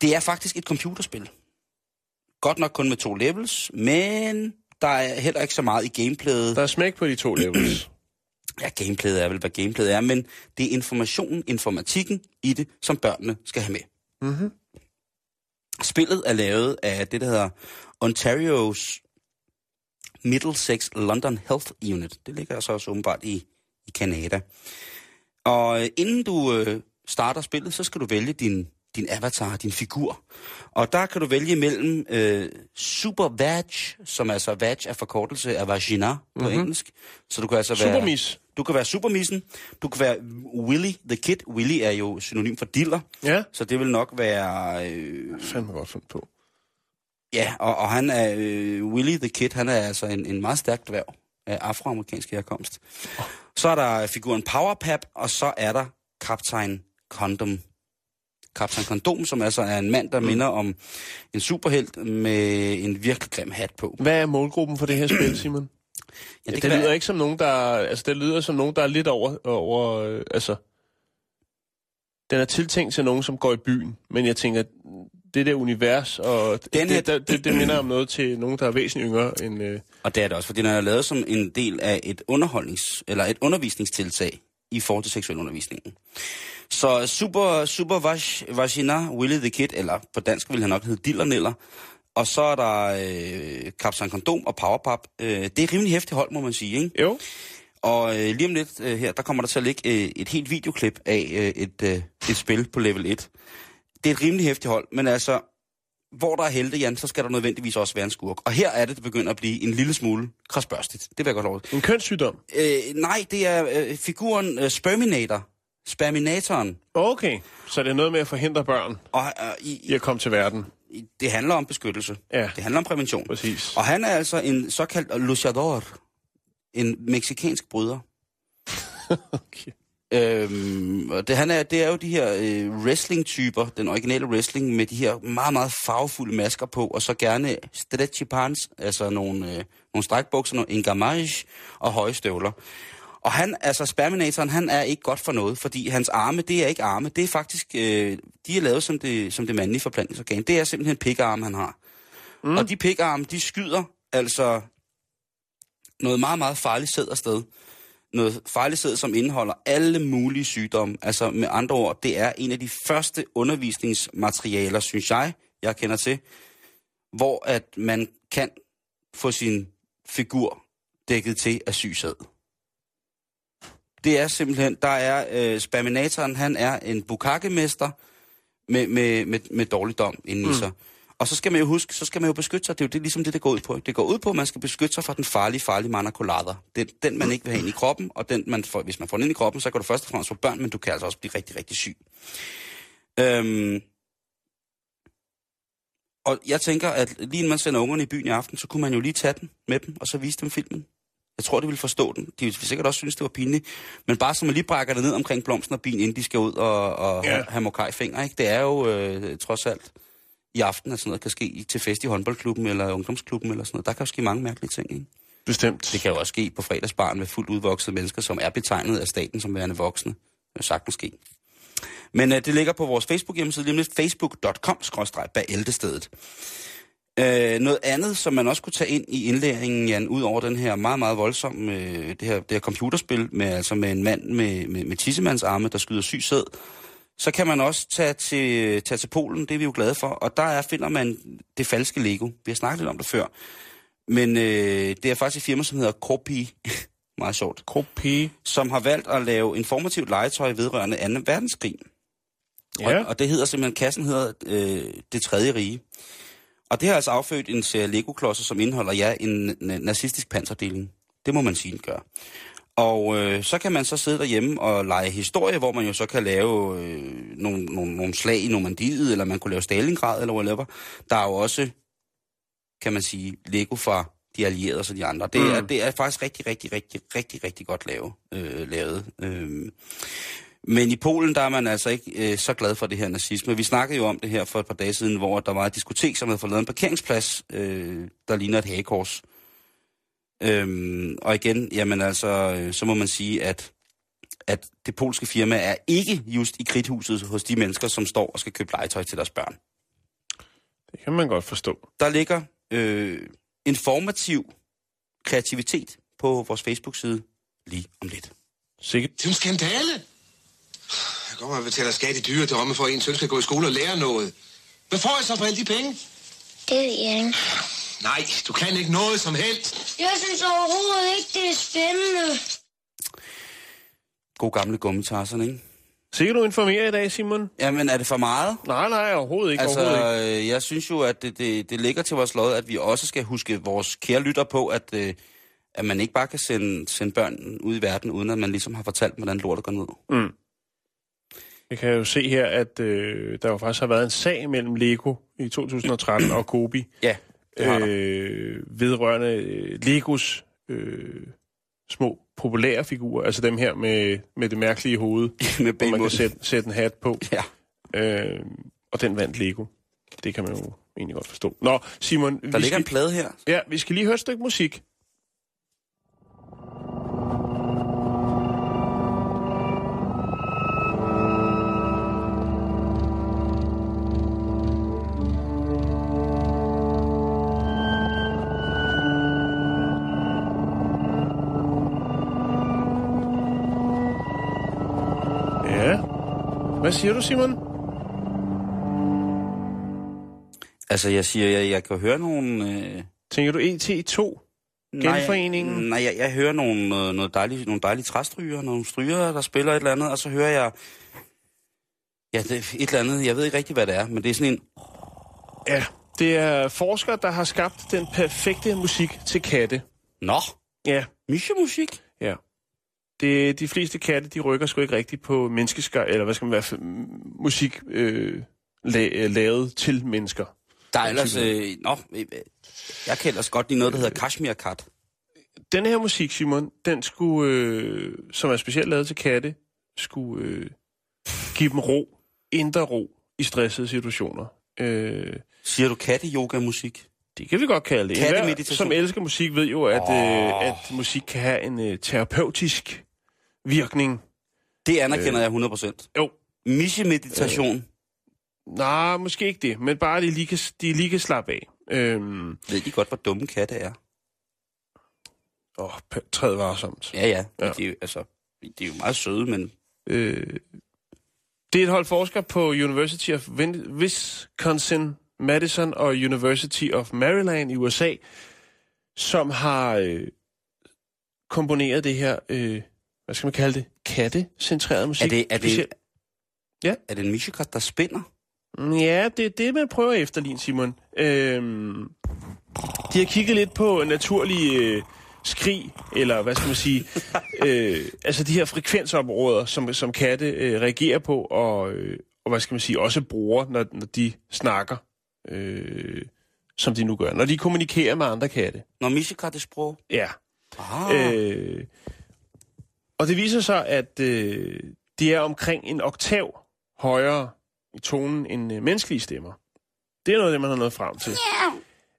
Det er faktisk et computerspil. Godt nok kun med to levels, men der er heller ikke så meget i gameplayet. Der er smæk på de to levels. Ja, gameplayet er vel, hvad gameplayet er, men det er informationen, informatikken i det, som børnene skal have med. Mhm. Spillet er lavet af det, der hedder Ontario's Middlesex London Health Unit. Det ligger så også åbenbart i, i Canada. Og øh, inden du øh, starter spillet, så skal du vælge din, din avatar, din figur. Og der kan du vælge mellem øh, Super Vag, som altså Vag er forkortelse af vagina på mm-hmm. engelsk. Så du kan altså være... Supermis. Du kan være Supermissen. Du kan være Willy the Kid. Willy er jo synonym for diller. Ja. Så det vil nok være... Øh, Fandme godt fundet på. Ja, og, og han er, øh, Willy the Kid, han er altså en, en meget stærk dværg af afroamerikansk herkomst. Så er der figuren Powerpap, og så er der kaptajn Condom. Kaptajn Kondom, som altså er en mand, der mm. minder om en superhelt med en virkelig grim hat på. Hvad er målgruppen for det her spil, Simon? Ja, det, det lyder være... ikke som nogen, der... Altså, det lyder som nogen, der er lidt over... over øh, altså, den er tiltænkt til nogen, som går i byen. Men jeg tænker, det der univers, og den det, her... det, det, det minder om noget til nogen, der er væsentligt yngre end... Øh... Og det er det også, fordi den er lavet som en del af et underholdnings... eller et undervisningstiltag i forhold til seksuel undervisning. Så Super, super Vagina, Willy the Kid, eller på dansk vil han nok hedde Dillerneller, og så er der øh, Kapsan Kondom og Powerpop. Øh, det er rimelig hæftigt hold, må man sige, ikke? Jo. Og øh, lige om lidt øh, her, der kommer der til at ligge øh, et helt videoklip af øh, et, øh, et spil på level 1. Det er et rimelig hæftigt hold, men altså, hvor der er helte, Jan, så skal der nødvendigvis også være en skurk. Og her er det, det begynder at blive en lille smule krasbørstigt. Det vil jeg godt lov En kønssygdom? Øh, nej, det er øh, figuren øh, Sperminator. Sperminatoren. Okay, så det er noget med at forhindre børn og, øh, i, i at komme til verden. Det handler om beskyttelse. Ja. Det handler om prævention. Præcis. Og han er altså en såkaldt luchador. En meksikansk bryder. okay. Øhm, og det, han er, det er jo de her øh, wrestling-typer, den originale wrestling, med de her meget, meget farvefulde masker på, og så gerne stretchy pants, altså nogle, øh, nogle strækbukser, en gamage og høje støvler. Og han, altså Sperminatoren, han er ikke godt for noget, fordi hans arme, det er ikke arme, det er faktisk, øh, de er lavet som det, som det mandlige forplantningsorgan. Det er simpelthen pikarme, han har. Mm. Og de pikarme, de skyder altså noget meget, meget farligt sæd afsted. Noget farligt sæd, som indeholder alle mulige sygdomme. Altså med andre ord, det er en af de første undervisningsmaterialer, synes jeg, jeg kender til, hvor at man kan få sin figur dækket til af sygsæd det er simpelthen, der er øh, Spaminatoren, han er en bukakemester med, med, med, med dårligdom inde mm. i sig. Og så skal man jo huske, så skal man jo beskytte sig. Det er jo det, ligesom det, det går ud på. Det går ud på, at man skal beskytte sig fra den farlige, farlige manacolader. Den, den, man ikke vil have ind i kroppen, og den, man får, hvis man får den ind i kroppen, så kan du først og fremmest få børn, men du kan altså også blive rigtig, rigtig syg. Øhm, og jeg tænker, at lige inden man sender ungerne i byen i aften, så kunne man jo lige tage den med dem, og så vise dem filmen. Jeg tror, de vil forstå den. De vil sikkert også synes, det var pinligt. Men bare så man lige brækker det ned omkring blomsten og bin, inden de skal ud og, og ja. have mokai fingre, ikke? Det er jo øh, trods alt i aften, at sådan noget kan ske til fest i håndboldklubben eller ungdomsklubben eller sådan noget. Der kan jo ske mange mærkelige ting, ikke? Bestemt. Det kan jo også ske på fredagsbarn med fuldt udvoksede mennesker, som er betegnet af staten som værende voksne. Det er sagtens ske. Men øh, det ligger på vores Facebook-hjemmeside, nemlig facebook.com-bæltestedet. Øh, noget andet, som man også kunne tage ind i indlæringen, Jan, ud over den her meget, meget voldsomme, øh, det, her, det her computerspil, med, altså med en mand med, med, med tissemands arme, der skyder syg sæd, så kan man også tage til, tage til Polen, det er vi jo glade for, og der er, finder man det falske Lego. Vi har snakket lidt om det før. Men øh, det er faktisk et firma, som hedder Kropi, meget sjovt, Kropi, som har valgt at lave informativt legetøj vedrørende 2. verdenskrig. Ja. Og, og det hedder simpelthen, kassen hedder øh, Det Tredje Rige. Og det har altså affødt en serie Lego-klodser, som indeholder, ja, en nazistisk panserdeling. Det må man sige, den gør. Og øh, så kan man så sidde derhjemme og lege historie, hvor man jo så kan lave øh, nogle, nogle, nogle slag i Normandiet, eller man kunne lave Stalingrad, eller whatever. Der er jo også, kan man sige, Lego fra de allierede og så de andre. Det er, mm. det er faktisk rigtig, rigtig, rigtig, rigtig, rigtig godt lave, øh, lavet. Øh, men i Polen, der er man altså ikke øh, så glad for det her nazisme. Vi snakkede jo om det her for et par dage siden, hvor der var et diskotek, som havde fået lavet en parkeringsplads, øh, der ligner et hagekors. Øhm, og igen, jamen altså, øh, så må man sige, at, at det polske firma er ikke just i kridthuset hos de mennesker, som står og skal købe legetøj til deres børn. Det kan man godt forstå. Der ligger øh, informativ kreativitet på vores Facebook-side lige om lidt. Sikkert. Det er en skandale. Jeg kommer og betaler skat i dyre drømme for, at en søn skal gå i skole og lære noget. Hvad får jeg så for alle de penge? Det ved jeg ikke. Nej, du kan ikke noget som helst. Jeg synes overhovedet ikke, det er spændende. God gamle gummitarsen, ikke? Sikkert du informerer i dag, Simon? Jamen, er det for meget? Nej, nej, overhovedet ikke. Altså, overhovedet ikke. øh, jeg synes jo, at det, det, det ligger til vores lod, at vi også skal huske vores kære lytter på, at, øh, at man ikke bare kan sende, sende børn ud i verden, uden at man ligesom har fortalt, hvordan lortet går ned. Mm. Jeg kan jo se her, at øh, der jo faktisk har været en sag mellem Lego i 2013 og Kobi. Ja, øh, vedrørende øh, Legos øh, små populære figurer, altså dem her med, med det mærkelige hoved, Med hvor man kan sætte, sætte en hat på. Ja. Øh, og den vandt Lego. Det kan man jo egentlig godt forstå. Nå, Simon, Der vi ligger en skal, plade her. ja, vi skal lige høre et stykke musik. Hvad siger du, Simon? Altså, jeg siger, jeg, jeg kan høre nogle... Øh, Tænker du E ET2? Genforeningen? Nej, nej jeg, jeg hører nogle, noget, noget dejlige, nogle dejlige træstryger, nogle stryger, der spiller et eller andet, og så hører jeg... Ja, det er et eller andet, jeg ved ikke rigtig, hvad det er, men det er sådan en... Ja, det er forskere, der har skabt den perfekte musik til katte. Nå, Ja, musik. Det, de fleste katte, de rykker sgu ikke rigtigt på menneskeskær, eller hvad skal man være, musik øh, la, øh, lavet til mennesker. Der er ellers... Øh, nå, øh, jeg kan ellers godt lide noget, der hedder Kashmir Kat. Den her musik, Simon, den skulle, øh, som er specielt lavet til katte, skulle øh, give dem ro, indre ro i stressede situationer. Øh, Siger du katte-yoga-musik? det kan vi godt kalde det. Enhver, som elsker musik, ved jo, at, øh, at musik kan have en øh, terapeutisk virkning. Det anerkender jeg 100%. Jo, Mishe-meditation. nej, måske ikke det, men bare de lige kan, de lige kan slappe af. Øhm, Ved de godt, hvor dumme katte er? åh, p- træd varsomt. Ja, ja. Ja. De, er jo- altså, de er jo meget søde, men... Øh, det er et hold forskere på University of Wisconsin, Madison og University of Maryland i USA, som har øh, komponeret det her, øh, hvad skal man kalde det, kattecentreret musik. Er det, er det, Ja. er det en mishekat, der spænder? Mm, Ja, det er det, man prøver efter, Lin Simon. Øhm, de har kigget lidt på naturlige øh, skrig, eller hvad skal man sige, øh, altså de her frekvensområder, som, som katte øh, reagerer på, og, øh, og hvad skal man sige, også bruger, når, når de snakker, øh, som de nu gør, når de kommunikerer med andre katte. Når mishekat er sprog? Ja. Ah, Øh, og det viser sig, at øh, de er omkring en oktav højere i tonen end øh, menneskelige stemmer. Det er noget af det, man har nået frem til.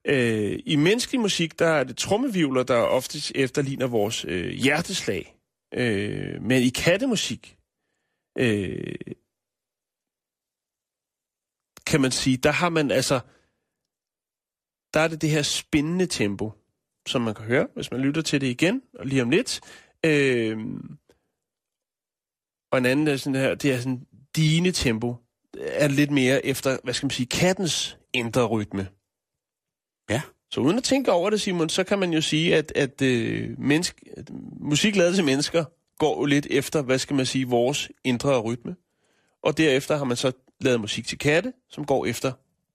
Øh, I menneskelig musik, der er det trommevivler, der oftest efterligner vores øh, hjerteslag. Øh, men i kattemusik, øh, kan man sige, der har man altså, der er det det her spændende tempo, som man kan høre, hvis man lytter til det igen, og lige om lidt. Øh, og en anden er sådan her, det er sådan dine tempo, er lidt mere efter, hvad skal man sige, kattens indre rytme. Ja. Så uden at tænke over det, Simon, så kan man jo sige, at, at, øh, menneske, at musik lavet til mennesker går jo lidt efter, hvad skal man sige, vores indre rytme. Og derefter har man så lavet musik til katte, som går efter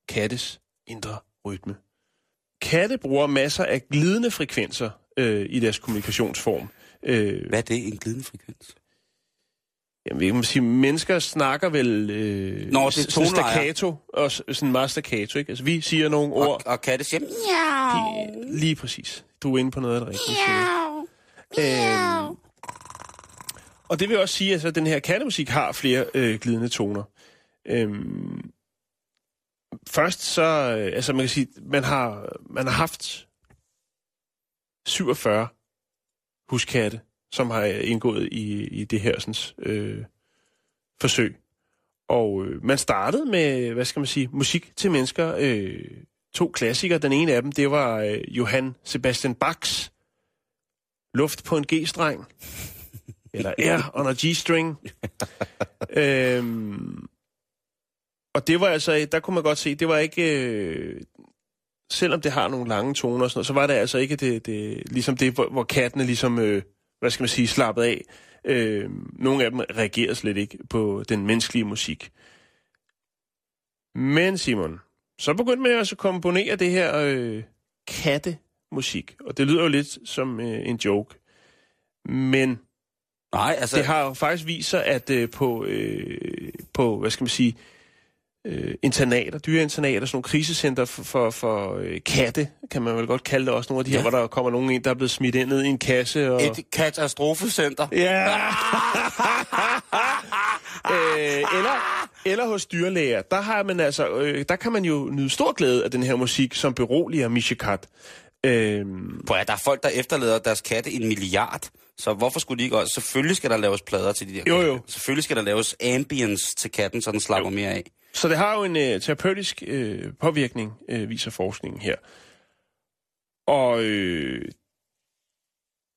kattes indre rytme. Katte bruger masser af glidende frekvenser øh, i deres kommunikationsform. Øh, hvad er det, en glidende frekvens? Jamen, jeg kan sige, mennesker snakker vel øh, Nå, det er sådan staccato, og sådan meget staccato, ikke? Altså, vi siger nogle Og, ord, og katte siger, de, lige præcis. Du er inde på noget af det rigtige. Simon. Øhm, og det vil også sige, at altså, den her kattemusik har flere øh, glidende toner. Øhm, først så, øh, altså man kan sige, man har, man har haft 47 huskatte, som har indgået i, i det her sådan, øh, forsøg. Og øh, man startede med, hvad skal man sige, musik til mennesker. Øh, to klassikere. Den ene af dem, det var øh, Johann Sebastian Bachs Luft på en G-streng. Eller Air on a G-string. øhm, og det var altså, der kunne man godt se, det var ikke, øh, selvom det har nogle lange toner og sådan noget, så var det altså ikke det, det ligesom det, hvor, hvor kattene ligesom, øh, hvad skal man sige, slappet af. Øh, nogle af dem reagerede slet ikke på den menneskelige musik. Men Simon, så begyndte man altså at komponere det her øh, kattemusik, og det lyder jo lidt som øh, en joke. Men Nej, altså... det har jo faktisk vist sig, at øh, på, øh, på, hvad skal man sige, øh, internater, dyreinternater, sådan nogle krisecenter for, for, for øh, katte, kan man vel godt kalde det også. Nogle af de her, Ja. hvor der kommer nogen ind, der er blevet smidt ind ned i en kasse. Og... Et katastrofecenter. Ja. øh, eller, eller hos dyrlæger. Der, har man altså, øh, der kan man jo nyde stor glæde af den her musik, som beroliger Mishikat. Øh, Prøv at, der er folk, der efterlader deres katte en milliard. Så hvorfor skulle de ikke også? Selvfølgelig skal der laves plader til de der Jo, katte. jo. Selvfølgelig skal der laves ambience til katten, så den slapper mere af. Så det har jo en øh, terapeutisk øh, påvirkning, øh, viser forskningen her. Og øh,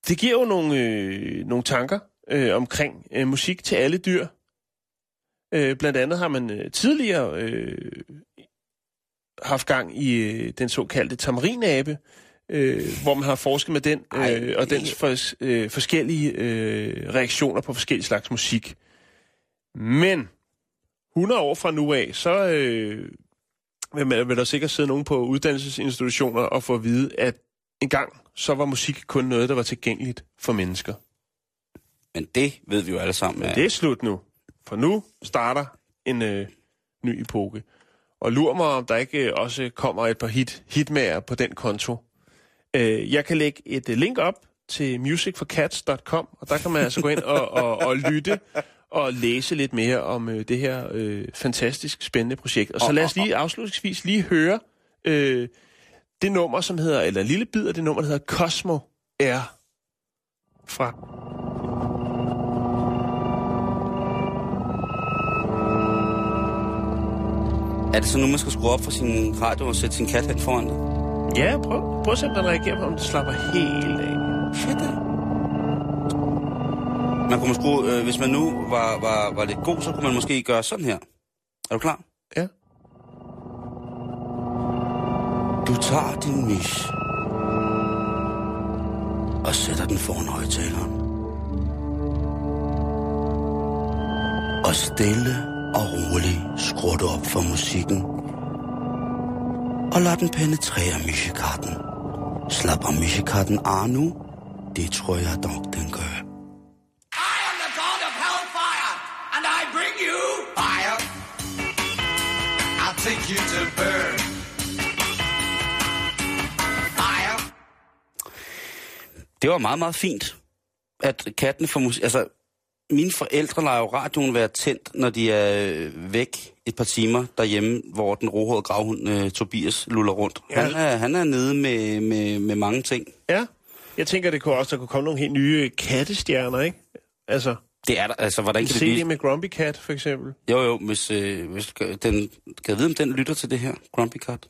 det giver jo nogle, øh, nogle tanker øh, omkring øh, musik til alle dyr. Øh, blandt andet har man øh, tidligere øh, haft gang i øh, den såkaldte tamarinabe, øh, hvor man har forsket med den øh, Ej, og dens fors, øh, forskellige øh, reaktioner på forskellige slags musik. Men 100 år fra nu af, så øh, vil, vil der sikkert sidde nogen på uddannelsesinstitutioner og få at vide, at en gang så var musik kun noget, der var tilgængeligt for mennesker. Men det ved vi jo alle sammen. Men det er slut nu. For nu starter en øh, ny epoke. Og lur mig, om der ikke øh, også kommer et par hit, hitmager på den konto. Øh, jeg kan lægge et øh, link op til musicforcats.com, og der kan man altså gå ind og, og, og lytte og læse lidt mere om øh, det her øh, fantastisk spændende projekt. Og så lad os lige afslutningsvis lige høre øh, det nummer, som hedder, eller en lille bid af det nummer, der hedder Cosmo R fra Er det så nu, man skal skrue op for sin radio og sætte sin kat hen foran dig? Ja, prøv, prøv at se, om den reagerer på, om det slapper helt af. Fedt. Man kunne måske, øh, hvis man nu var, var, var lidt god, så kunne man måske gøre sådan her. Er du klar? Ja. Du tager din mis og sætter den foran højtaleren. Og stille og roligt skruer du op for musikken. Og lad den penetrere misjekatten. Slapper misjekatten af nu? Det tror jeg dog, den gør. You to burn. Fire. Det var meget, meget fint, at katten får musik... Altså, mine forældre lader jo radioen være tændt, når de er øh, væk et par timer derhjemme, hvor den rohårede gravhund øh, Tobias luller rundt. Ja. Han, er, han er nede med, med, med mange ting. Ja. Jeg tænker, det kunne også, der kunne komme nogle helt nye kattestjerner, ikke? Altså, Det er der, altså, hvordan kan det CD blive? med Grumpy Cat, for eksempel. Jo, jo, hvis, øh, hvis den, kan jeg vide, om den lytter til det her? Grumpy Cat?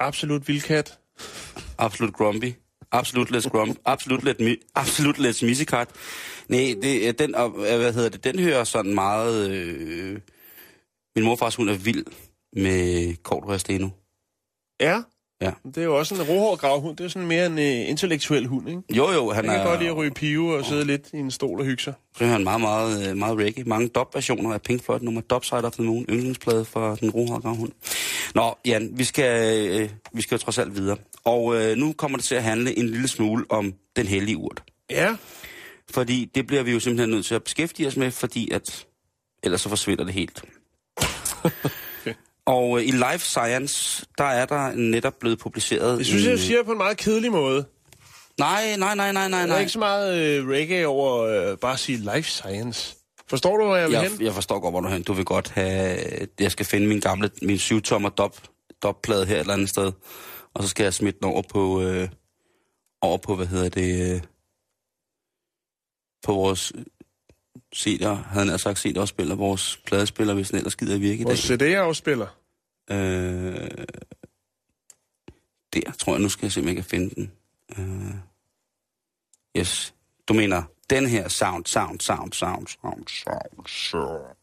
Absolut vildkat. Absolut grumpy. Absolut let's grump. Absolut let, mi, absolut let's missicart. Nej, det, den, og, øh, hvad hedder det, den hører sådan meget... Øh, min morfars hund er vild med Cordua Steno. Ja. Ja. Det er jo også en rohård gravhund. Det er sådan mere en uh, intellektuel hund, ikke? Jo, jo, han Han kan er, godt lide at ryge pive og sidde lidt i en stol og hygge sig. så er han meget, meget, øh, meget reggae. Mange dub-versioner af Pink Floyd, nummer Dub Side of the Moon, yndlingsplade for den rohårde gravhund. Nå, Jan, vi skal, øh, vi skal jo trods alt videre. Og øh, nu kommer det til at handle en lille smule om den hellige urt. Ja. Fordi det bliver vi jo simpelthen nødt til at beskæftige os med, fordi at ellers så forsvinder det helt. Og øh, i Life Science, der er der netop blevet publiceret... Det synes jeg, du siger på en meget kedelig måde. Nej, nej, nej, nej, nej, Der er nej. ikke så meget uh, reggae over uh, bare at sige life science. Forstår du, hvor jeg vil Jeg, hen? jeg forstår godt, hvor du er hen. Du vil godt have... Jeg skal finde min gamle, min 7-tommer dop, dopplade her et eller andet sted. Og så skal jeg smide den over på... Øh, over på, hvad hedder det... Øh, på vores CD'er, havde jeg sagt CD-afspiller, vores pladespiller, hvis den ellers gider virke i dag. Vores CD-afspiller. Øh, der tror jeg, nu skal jeg se, om jeg kan finde den. Øh, yes. Du mener, den her sound, sound, sound, sound, sound, sound, sound.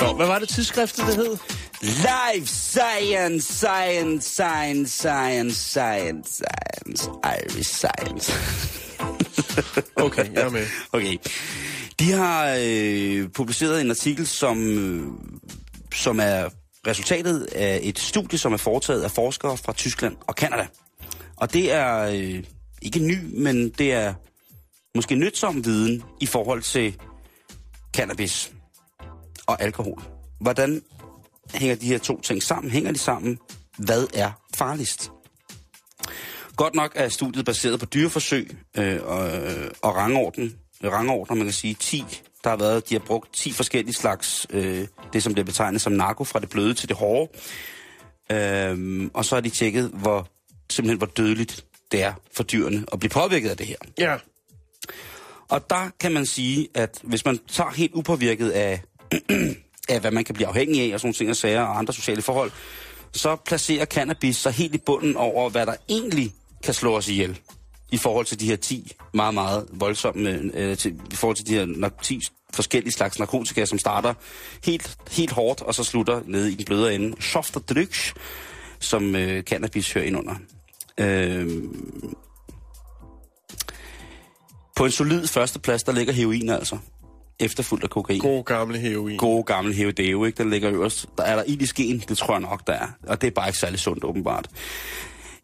Nå, hvad var det tidsskriftet, det hed? Life science, science, science, science, science, science, Irish science. Okay, jeg er med. Okay. De har øh, publiceret en artikel, som, øh, som er resultatet af et studie, som er foretaget af forskere fra Tyskland og Kanada. Og det er øh, ikke ny, men det er måske nytsom viden i forhold til cannabis og alkohol. Hvordan hænger de her to ting sammen? Hænger de sammen? Hvad er farligst? Godt nok er studiet baseret på dyreforsøg øh, og, øh, og rangorden. Rangorden, man kan sige 10. Der har været, de har brugt 10 forskellige slags, øh, det som bliver betegnet som narko, fra det bløde til det hårde. Øh, og så har de tjekket, hvor simpelthen hvor dødeligt det er for dyrene at blive påvirket af det her. Ja. Og der kan man sige, at hvis man tager helt upåvirket af, af hvad man kan blive afhængig af, og sådan ting og sager og andre sociale forhold, så placerer cannabis sig helt i bunden over, hvad der egentlig kan slå os ihjel. I forhold til de her 10 meget, meget voldsomme, øh, til, i forhold til de her 10 forskellige slags narkotika, som starter helt, helt hårdt, og så slutter nede i den blødere ende. Soft drugs, som øh, cannabis hører ind under. Øh, på en solid førsteplads, der ligger heroin altså. Efterfulgt af kokain. God gamle heroin. Gode gamle herodeo, ikke? Den ligger øverst. Der er der ild i skeen, det tror jeg nok, der er. Og det er bare ikke særlig sundt, åbenbart.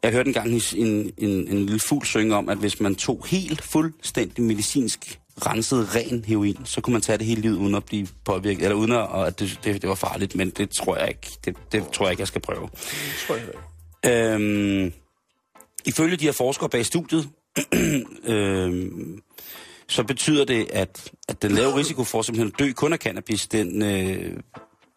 Jeg hørte engang en, en, en, en lille fugl synge om, at hvis man tog helt fuldstændig medicinsk renset ren heroin, så kunne man tage det hele livet uden at blive påvirket, eller uden at, at det, det, det var farligt, men det tror jeg ikke, det, det tror jeg ikke, jeg skal prøve. Det tror jeg ikke. Øhm, ifølge de her forskere bag studiet, øhm, så betyder det, at, at den lave risiko for simpelthen at dø kun af cannabis, den øh,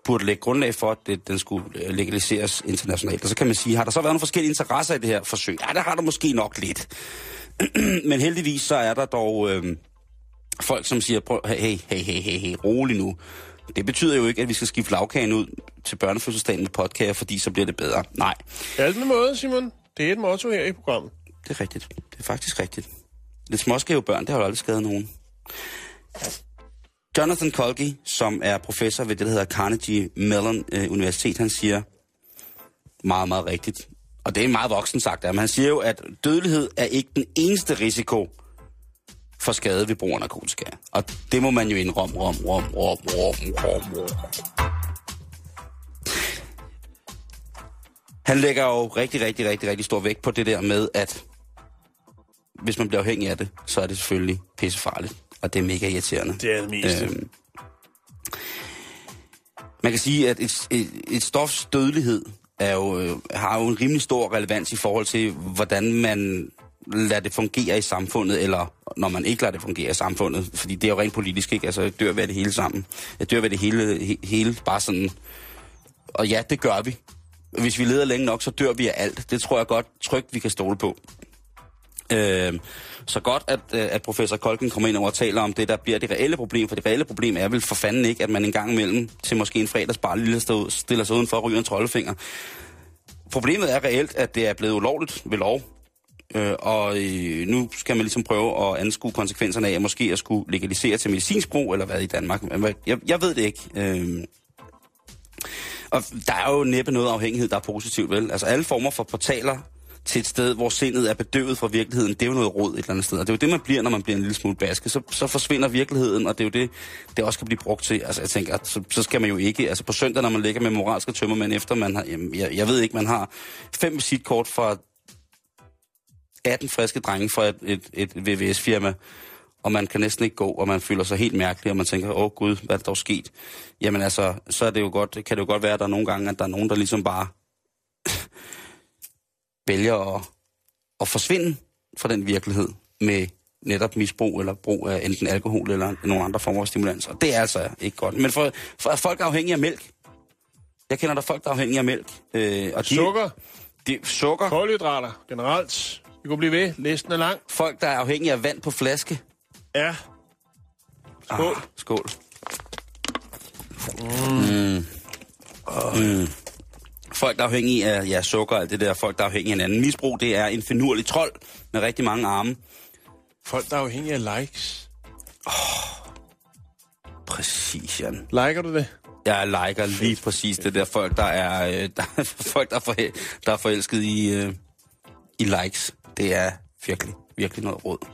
burde lægge grundlag for, at det, den skulle øh, legaliseres internationalt. Og så kan man sige, har der så været nogle forskellige interesser i det her forsøg? Ja, der har der måske nok lidt. Men heldigvis så er der dog øh, folk, som siger, prøv, hey, hey, hey, hey, hey, rolig nu. Det betyder jo ikke, at vi skal skifte lavkagen ud til børnefødselsdagen med podcaster, fordi så bliver det bedre. Nej, Alt med måde, Simon. Det er et motto her i programmet. det er rigtigt. Det er faktisk rigtigt. Lidt småskæve børn, det har jo aldrig skadet nogen. Jonathan Colgi, som er professor ved det, der hedder Carnegie Mellon øh, Universitet, han siger meget, meget rigtigt. Og det er meget voksen sagt af ham. Han siger jo, at dødelighed er ikke den eneste risiko for skade ved brug af narkotika. Og det må man jo indrømme, rom, rom, rom, rom, rom, rom. Han lægger jo rigtig, rigtig, rigtig, rigtig stor vægt på det der med, at hvis man bliver afhængig af det, så er det selvfølgelig pissefarligt. Og det er mega irriterende. Det er det meste. Øhm, man kan sige, at et, et, et stofs dødelighed er jo, øh, har jo en rimelig stor relevans i forhold til, hvordan man lader det fungere i samfundet, eller når man ikke lader det fungere i samfundet. Fordi det er jo rent politisk, ikke? Altså, dør ved det hele sammen. Jeg dør ved det hele, he, hele bare sådan... Og ja, det gør vi. Hvis vi leder længe nok, så dør vi af alt. Det tror jeg godt trygt, vi kan stole på. Øh, så godt, at, øh, at professor Kolken kommer ind over og taler om det, der bliver det reelle problem. For det reelle problem er vel for fanden ikke, at man en gang imellem til måske en fredags bare lille stå- stiller sig udenfor og ryger en troldefinger. Problemet er reelt, at det er blevet ulovligt ved lov. Øh, og øh, nu skal man ligesom prøve at anskue konsekvenserne af, at måske at skulle legalisere til medicinsk brug, eller hvad i Danmark. Men Jeg, jeg ved det ikke. Øh, og der er jo næppe noget afhængighed, der er positivt, vel? Altså alle former for portaler til et sted, hvor sindet er bedøvet fra virkeligheden, det er jo noget råd et eller andet sted. Og det er jo det, man bliver, når man bliver en lille smule basket. Så, så forsvinder virkeligheden, og det er jo det, det også kan blive brugt til. Altså jeg tænker, at så, så skal man jo ikke... Altså på søndag, når man ligger med moralske tømmermænd efter, man har... Jamen, jeg, jeg ved ikke, man har fem visitkort fra 18 friske drenge fra et, et, et VVS-firma, og man kan næsten ikke gå, og man føler sig helt mærkelig, og man tænker, åh gud, hvad er der dog sket? Jamen altså, så er det jo godt, kan det jo godt være, at der er nogle gange, at der er nogen, der ligesom bare vælger at, at forsvinde fra den virkelighed med netop misbrug eller brug af enten alkohol eller nogle andre former for stimulans. Og det er altså ikke godt. Men for, for er folk afhængige af mælk. Jeg kender der folk, der er afhængige af mælk. Øh, og de, Sukker, De, sukker. kulhydrater generelt. Vi kunne blive ved. Listen er lang. Folk, der er afhængige af vand på flaske. Ja. Skål. Ah, skål. Mm. Mm. Folk, der er afhængige af ja, sukker og alt det der, folk, der er afhængige af hinanden. Misbrug, det er en finurlig trold med rigtig mange arme. Folk, der er afhængige af likes. Præcis, Jan. Liker du det? Jeg liker lige præcis det der folk, der er, øh, der, er folk, der er, for, der er forelsket i, øh, i likes. Det er virkelig, virkelig noget råd.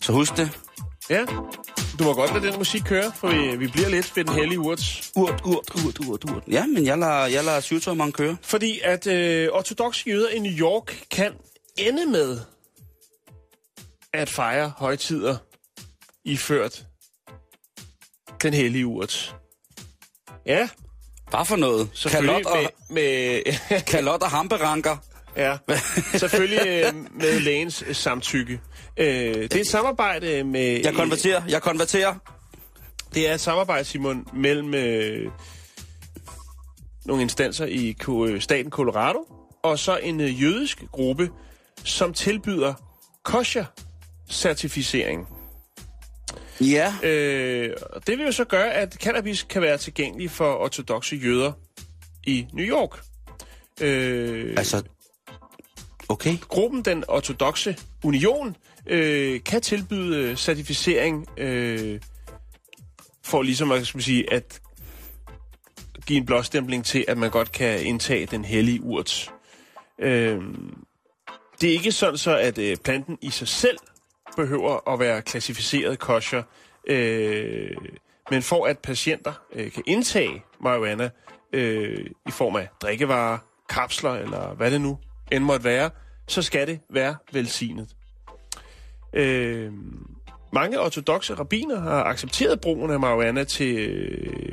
Så husk det. Ja. Du må godt lade den musik køre, for vi, vi bliver lidt ved den hellige urts. Urt, urt, urt, urt, urt. Ja, men jeg lader, jeg lader syvtommeren køre. Fordi at øh, ortodoxe jøder i New York kan ende med at fejre højtider iført den hellige urt. Ja, Hvad for noget? Kalot og, med, med, kalot og hamperanker. Ja, selvfølgelig øh, med lægens øh, samtykke. Øh, det er et samarbejde med... Jeg konverterer, jeg konverterer. Det er et samarbejde, Simon, mellem øh, nogle instanser i staten Colorado, og så en øh, jødisk gruppe, som tilbyder kosher-certificering. Ja. Øh, det vil jo så gøre, at cannabis kan være tilgængelig for ortodoxe jøder i New York. Øh, Altså, okay. gruppen, den ortodoxe union, øh, kan tilbyde øh, certificering øh, for ligesom at, skal sige, at give en blåstempling til, at man godt kan indtage den hellige urt. Øh, det er ikke sådan så, at øh, planten i sig selv behøver at være klassificeret kosher, øh, men for at patienter øh, kan indtage marihuana øh, i form af drikkevarer, kapsler eller hvad det nu end måtte være, så skal det være velsignet. Øh, mange ortodoxe rabbiner har accepteret brugen af marihuana til,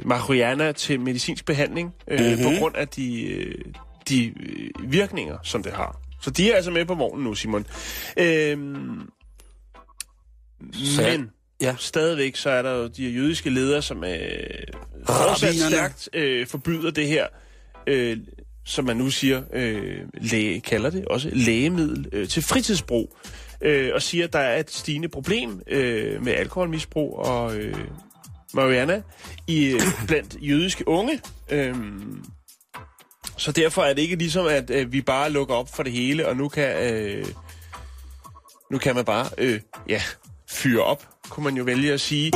marihuana til medicinsk behandling øh, mm-hmm. på grund af de, øh, de øh, virkninger, som det har. Så de er altså med på vognen nu, Simon. Øh, men Ja. stadigvæk så er der jo de jødiske ledere, som øh, fortsat stærkt øh, forbyder det her, øh, som man nu siger, øh, læge, kalder det også lægemiddel øh, til fritidsbrug, øh, og siger, at der er et stigende problem øh, med alkoholmisbrug og øh, marihuana i, øh, blandt jødiske unge. Øh, så derfor er det ikke ligesom, at øh, vi bare lukker op for det hele, og nu kan, øh, nu kan man bare øh, ja, fyre op, kunne man jo vælge at sige.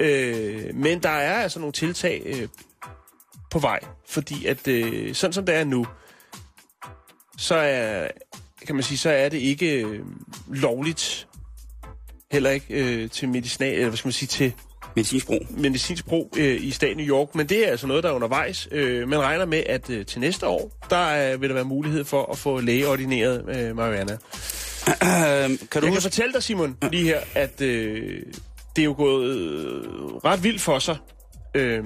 Øh, men der er altså nogle tiltag øh, på vej, fordi at øh, sådan som det er nu, så er, kan man sige, så er det ikke øh, lovligt, heller ikke øh, til medicinal, eller hvad skal man sige, til Medicinsk brug. medicinsk brug øh, i staten New York, men det er altså noget, der er undervejs. Øh, man regner med, at øh, til næste år, der øh, vil der være mulighed for at få lægeordineret øh, marihuana. Kan du Jeg kan huske? fortælle dig, Simon, lige her, at øh, det er jo gået øh, ret vildt for sig øh,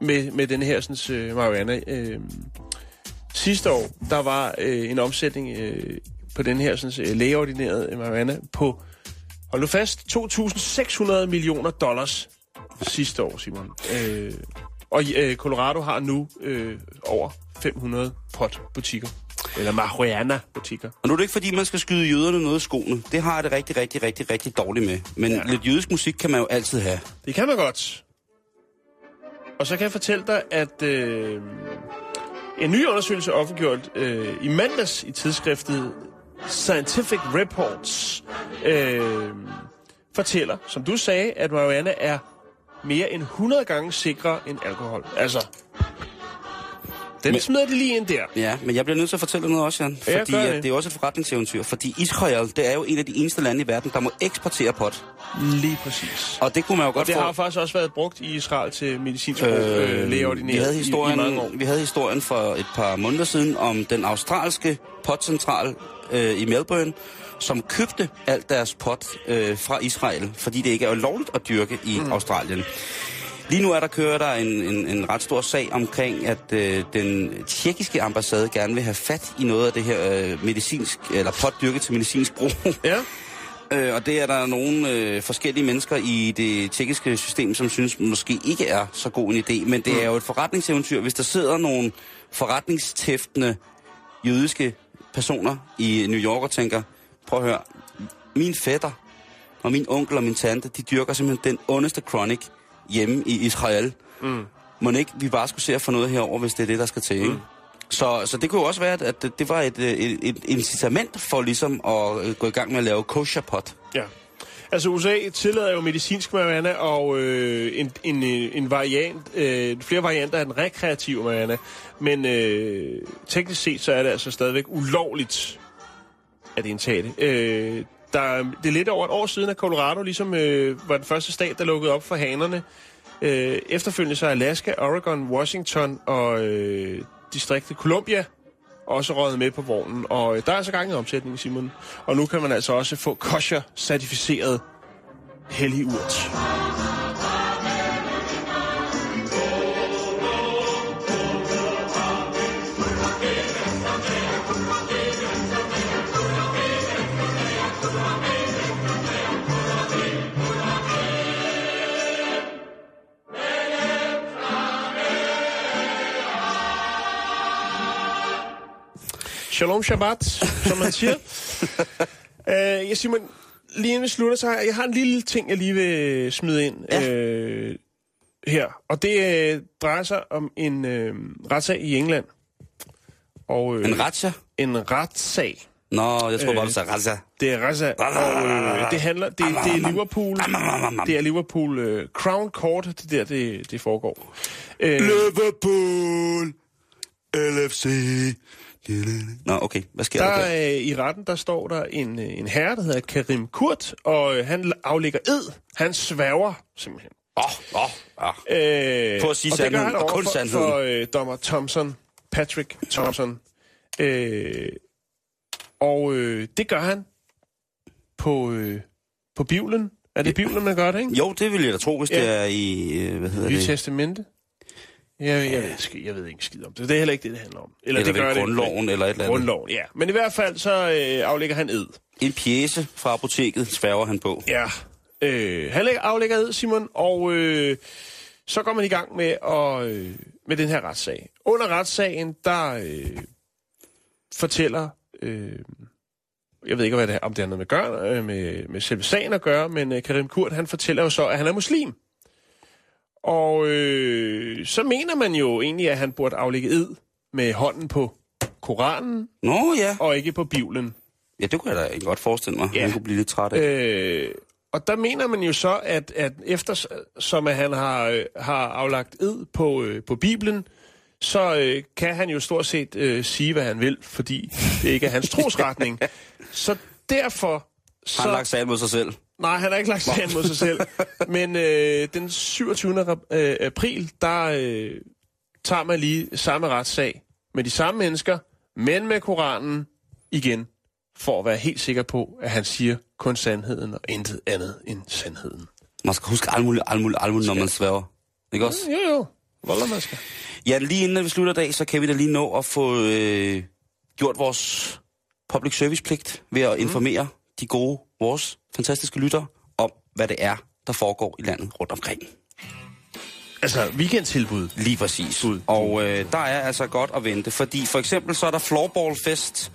med, med den her sådan, øh, marihuana. Øh, sidste år, der var øh, en omsætning øh, på den her sådan, øh, lægeordinerede marihuana på, hold nu fast, 2.600 millioner dollars sidste år, Simon. Øh, og øh, Colorado har nu øh, over 500 pot-butikker. Eller marihuana-butikker. Og nu er det ikke, fordi man skal skyde jøderne noget i skoene. Det har jeg det rigtig, rigtig, rigtig, rigtig dårligt med. Men ja. lidt jødisk musik kan man jo altid have. Det kan man godt. Og så kan jeg fortælle dig, at øh, en ny undersøgelse offentliggjort øh, i mandags i tidsskriftet Scientific Reports øh, fortæller, som du sagde, at marihuana er mere end 100 gange sikrere end alkohol. Altså, den Men- smider de lige ind der. Ja, men jeg bliver nødt til at fortælle noget også, Jan. Ja, Fordi at det. det er også et forretningseventyr. Fordi Israel, det er jo en af de eneste lande i verden, der må eksportere pot. Lige præcis. Og det kunne man jo godt Det få... har faktisk også været brugt i Israel til medicinsk brug, øh, lægeordineret vi havde, i, i historien, mange år. vi havde historien for et par måneder siden om den australske potcentral øh, i Melbourne, som købte alt deres pot øh, fra Israel, fordi det ikke er lovligt at dyrke i mm. Australien. Lige nu er der kører der en, en, en ret stor sag omkring, at øh, den tjekkiske ambassade gerne vil have fat i noget af det her øh, medicinsk, eller pot dyrket til medicinsk brug. Ja. Øh, og det er der nogle øh, forskellige mennesker i det tjekkiske system, som synes måske ikke er så god en idé. Men det er jo et forretningseventyr, hvis der sidder nogle forretningstæftende jødiske personer i New York og tænker, prøv at høre, min fætter og min onkel og min tante, de dyrker simpelthen den ondeste chronic hjemme i Israel. Mm. Må ikke vi bare skulle se at få noget herover, hvis det er det, der skal til, ikke? Så, så det kunne jo også være, at det, det var et, øh, et, et incitament for ligesom at øh, gå i gang med at lave kosher pot. Ja. Altså USA tillader jo medicinsk marihuana og øh, en, en, en variant, øh, flere varianter af den rekreative marihuana. Men øh, teknisk set så er det altså stadigvæk ulovligt at indtage det. Øh, der, det er lidt over et år siden, at Colorado ligesom øh, var den første stat, der lukkede op for hanerne. Øh, efterfølgende så er Alaska, Oregon, Washington og øh, distriktet Columbia også røget med på vognen. Og øh, der er så gang i omsætningen, Simon. Og nu kan man altså også få kosher-certificeret hellig urt. Shalom Shabbat, som man siger. uh, jeg Simon, lige inden vi slutter, så har jeg, jeg har en lille ting, jeg lige vil smide ind ja. uh, her. Og det uh, drejer sig om en uh, retssag i England. Og, uh, En ratcha? En retssag. Nå, jeg tror bare, Øh, du sagde ratcha. Det er Reza, og øh, det handler, det, det er Liverpool, det er Liverpool uh, Crown Court, det der, det, det foregår. Øh, Liverpool, LFC. Nå, okay. Hvad sker der, der? Øh, i retten, der står der en, øh, en herre, der hedder Karim Kurt, og øh, han aflægger ed. Han sværger simpelthen. Åh, åh, åh. Øh, For at sige og det gør sandheden, han og kun for, sandheden. for øh, dommer Thompson, Patrick Thompson. Øh, og øh, det gør han på, øh, på Bibelen. Er det Bibelen, man gør det, ikke? Jo, det vil jeg da tro, hvis Ja. det er i... øh, Hvad hedder Nye det? Testamente. Jeg, jeg, ved, jeg ved ikke skid om det. Det er heller ikke det, det handler om. Eller det, gør det grundloven, eller et eller andet. Grundloven, ja. Men i hvert fald så øh, aflægger han ed. En pjæse fra apoteket sværger han på. Ja. Øh, han lægger- aflægger ed, Simon, og øh, så går man i gang med, at, øh, med den her retssag. Under retssagen, der øh, fortæller... Øh, jeg ved ikke, hvad det, om det har noget med, gør, øh, med, med selve sagen at gøre, men øh, Karim Kurt, han fortæller jo så, at han er muslim. Og øh, så mener man jo egentlig, at han burde aflægge ed med hånden på Koranen, Nå ja. og ikke på Bibelen. Ja, det kunne jeg da godt forestille mig. Ja. Han kunne blive lidt træt af. Øh, og der mener man jo så, at, at efter som at han har, øh, har aflagt ed på, øh, på Bibelen, så øh, kan han jo stort set øh, sige, hvad han vil, fordi det ikke er hans trosretning. så derfor... Så, Han har lagt sagen mod sig selv. Nej, han har ikke lagt sagen mod sig selv. Men øh, den 27. rap- øh, april, der øh, tager man lige samme retssag med de samme mennesker, men med Koranen igen, for at være helt sikker på, at han siger kun sandheden og intet andet end sandheden. Man skal huske alt muligt, alt muligt, alt muligt, når man sværger. Ikke også? Jo, jo. Volder man skal. Ja, lige inden vi slutter dag, så kan vi da lige nå at få øh, gjort vores public service pligt ved at informere de gode, vores fantastiske lyttere om, hvad det er, der foregår i landet rundt omkring. Altså, weekendtilbud. Lige præcis. Bud. Og øh, der er altså godt at vente, fordi for eksempel så er der floorballfest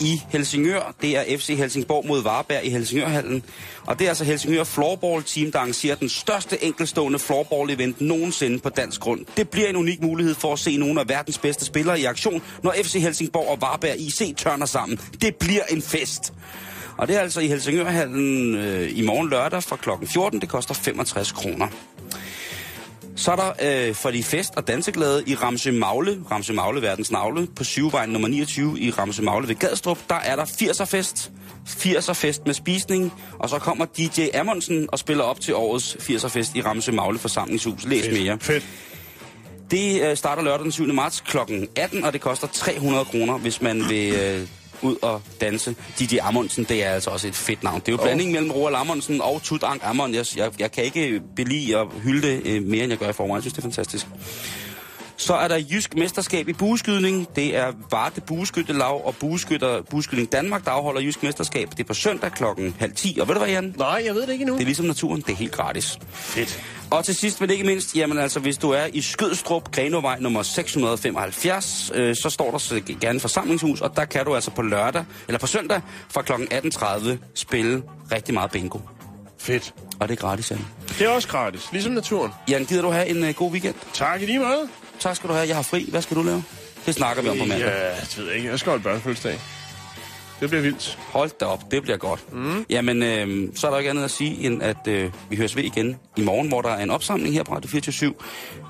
i Helsingør. Det er FC Helsingborg mod Varberg i Helsingørhallen. Og det er altså Helsingør Floorball Team, der arrangerer den største enkelstående floorball-event nogensinde på dansk grund. Det bliver en unik mulighed for at se nogle af verdens bedste spillere i aktion, når FC Helsingborg og Varberg IC tørner sammen. Det bliver en fest. Og det er altså i Helsingørhallen øh, i morgen lørdag fra kl. 14. Det koster 65 kroner. Så er der øh, for de fest- og danseglade i Ramse Magle, Ramse Magle verdens navle, på syvvejen nummer 29 i Ramse Magle ved Gadstrup, der er der 80'er fest. 80'er fest med spisning, og så kommer DJ Amundsen og spiller op til årets 80'er fest i Ramse Magle forsamlingshus. Læs mere. Fedt. Det øh, starter lørdag den 7. marts kl. 18, og det koster 300 kroner, hvis man vil øh, ud og danse. DJ Amundsen, det er altså også et fedt navn. Det er jo blandingen mellem Roald Amundsen og Tutank Amon. Jeg, jeg, jeg kan ikke belige og hylde det øh, mere, end jeg gør i forvejen. Jeg synes, det er fantastisk. Så er der Jysk Mesterskab i bueskydning. Det er Varde Bueskyttelav og Bueskytter, Bueskydning Danmark, der afholder Jysk Mesterskab. Det er på søndag klokken halv 10. Og ved du hvad, Jan? Nej, jeg ved det ikke endnu. Det er ligesom naturen. Det er helt gratis. fedt. Og til sidst, men ikke mindst, jamen altså, hvis du er i Skødstrup, Grenovej nummer 675, øh, så står der så gerne forsamlingshus, og der kan du altså på lørdag, eller på søndag, fra kl. 18.30 spille rigtig meget bingo. Fedt. Og det er gratis, Jan. Det er også gratis, ligesom naturen. Jan, gider du have en uh, god weekend? Tak i lige meget. Tak skal du have. Jeg har fri. Hvad skal du lave? Det snakker vi om på mandag. Ja, det ved jeg ikke. Jeg skal holde børnefødselsdag. Det bliver vildt. Hold da op, det bliver godt. Mm. Jamen, øh, så er der ikke andet at sige, end at øh, vi høres ved igen i morgen, hvor der er en opsamling her på Radio 24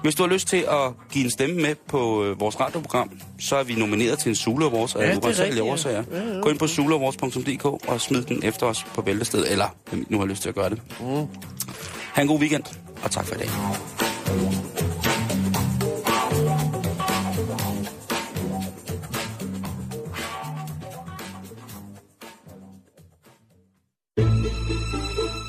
Hvis du har lyst til at give en stemme med på øh, vores radioprogram, så er vi nomineret til en Zulu Awards af Ja, ja, det er rigtigt, ja. årsager. Gå ind på zuluawards.dk og smid den efter os på bæltestedet, eller hvem nu har lyst til at gøre det. Mm. Ha' en god weekend, og tak for i dag.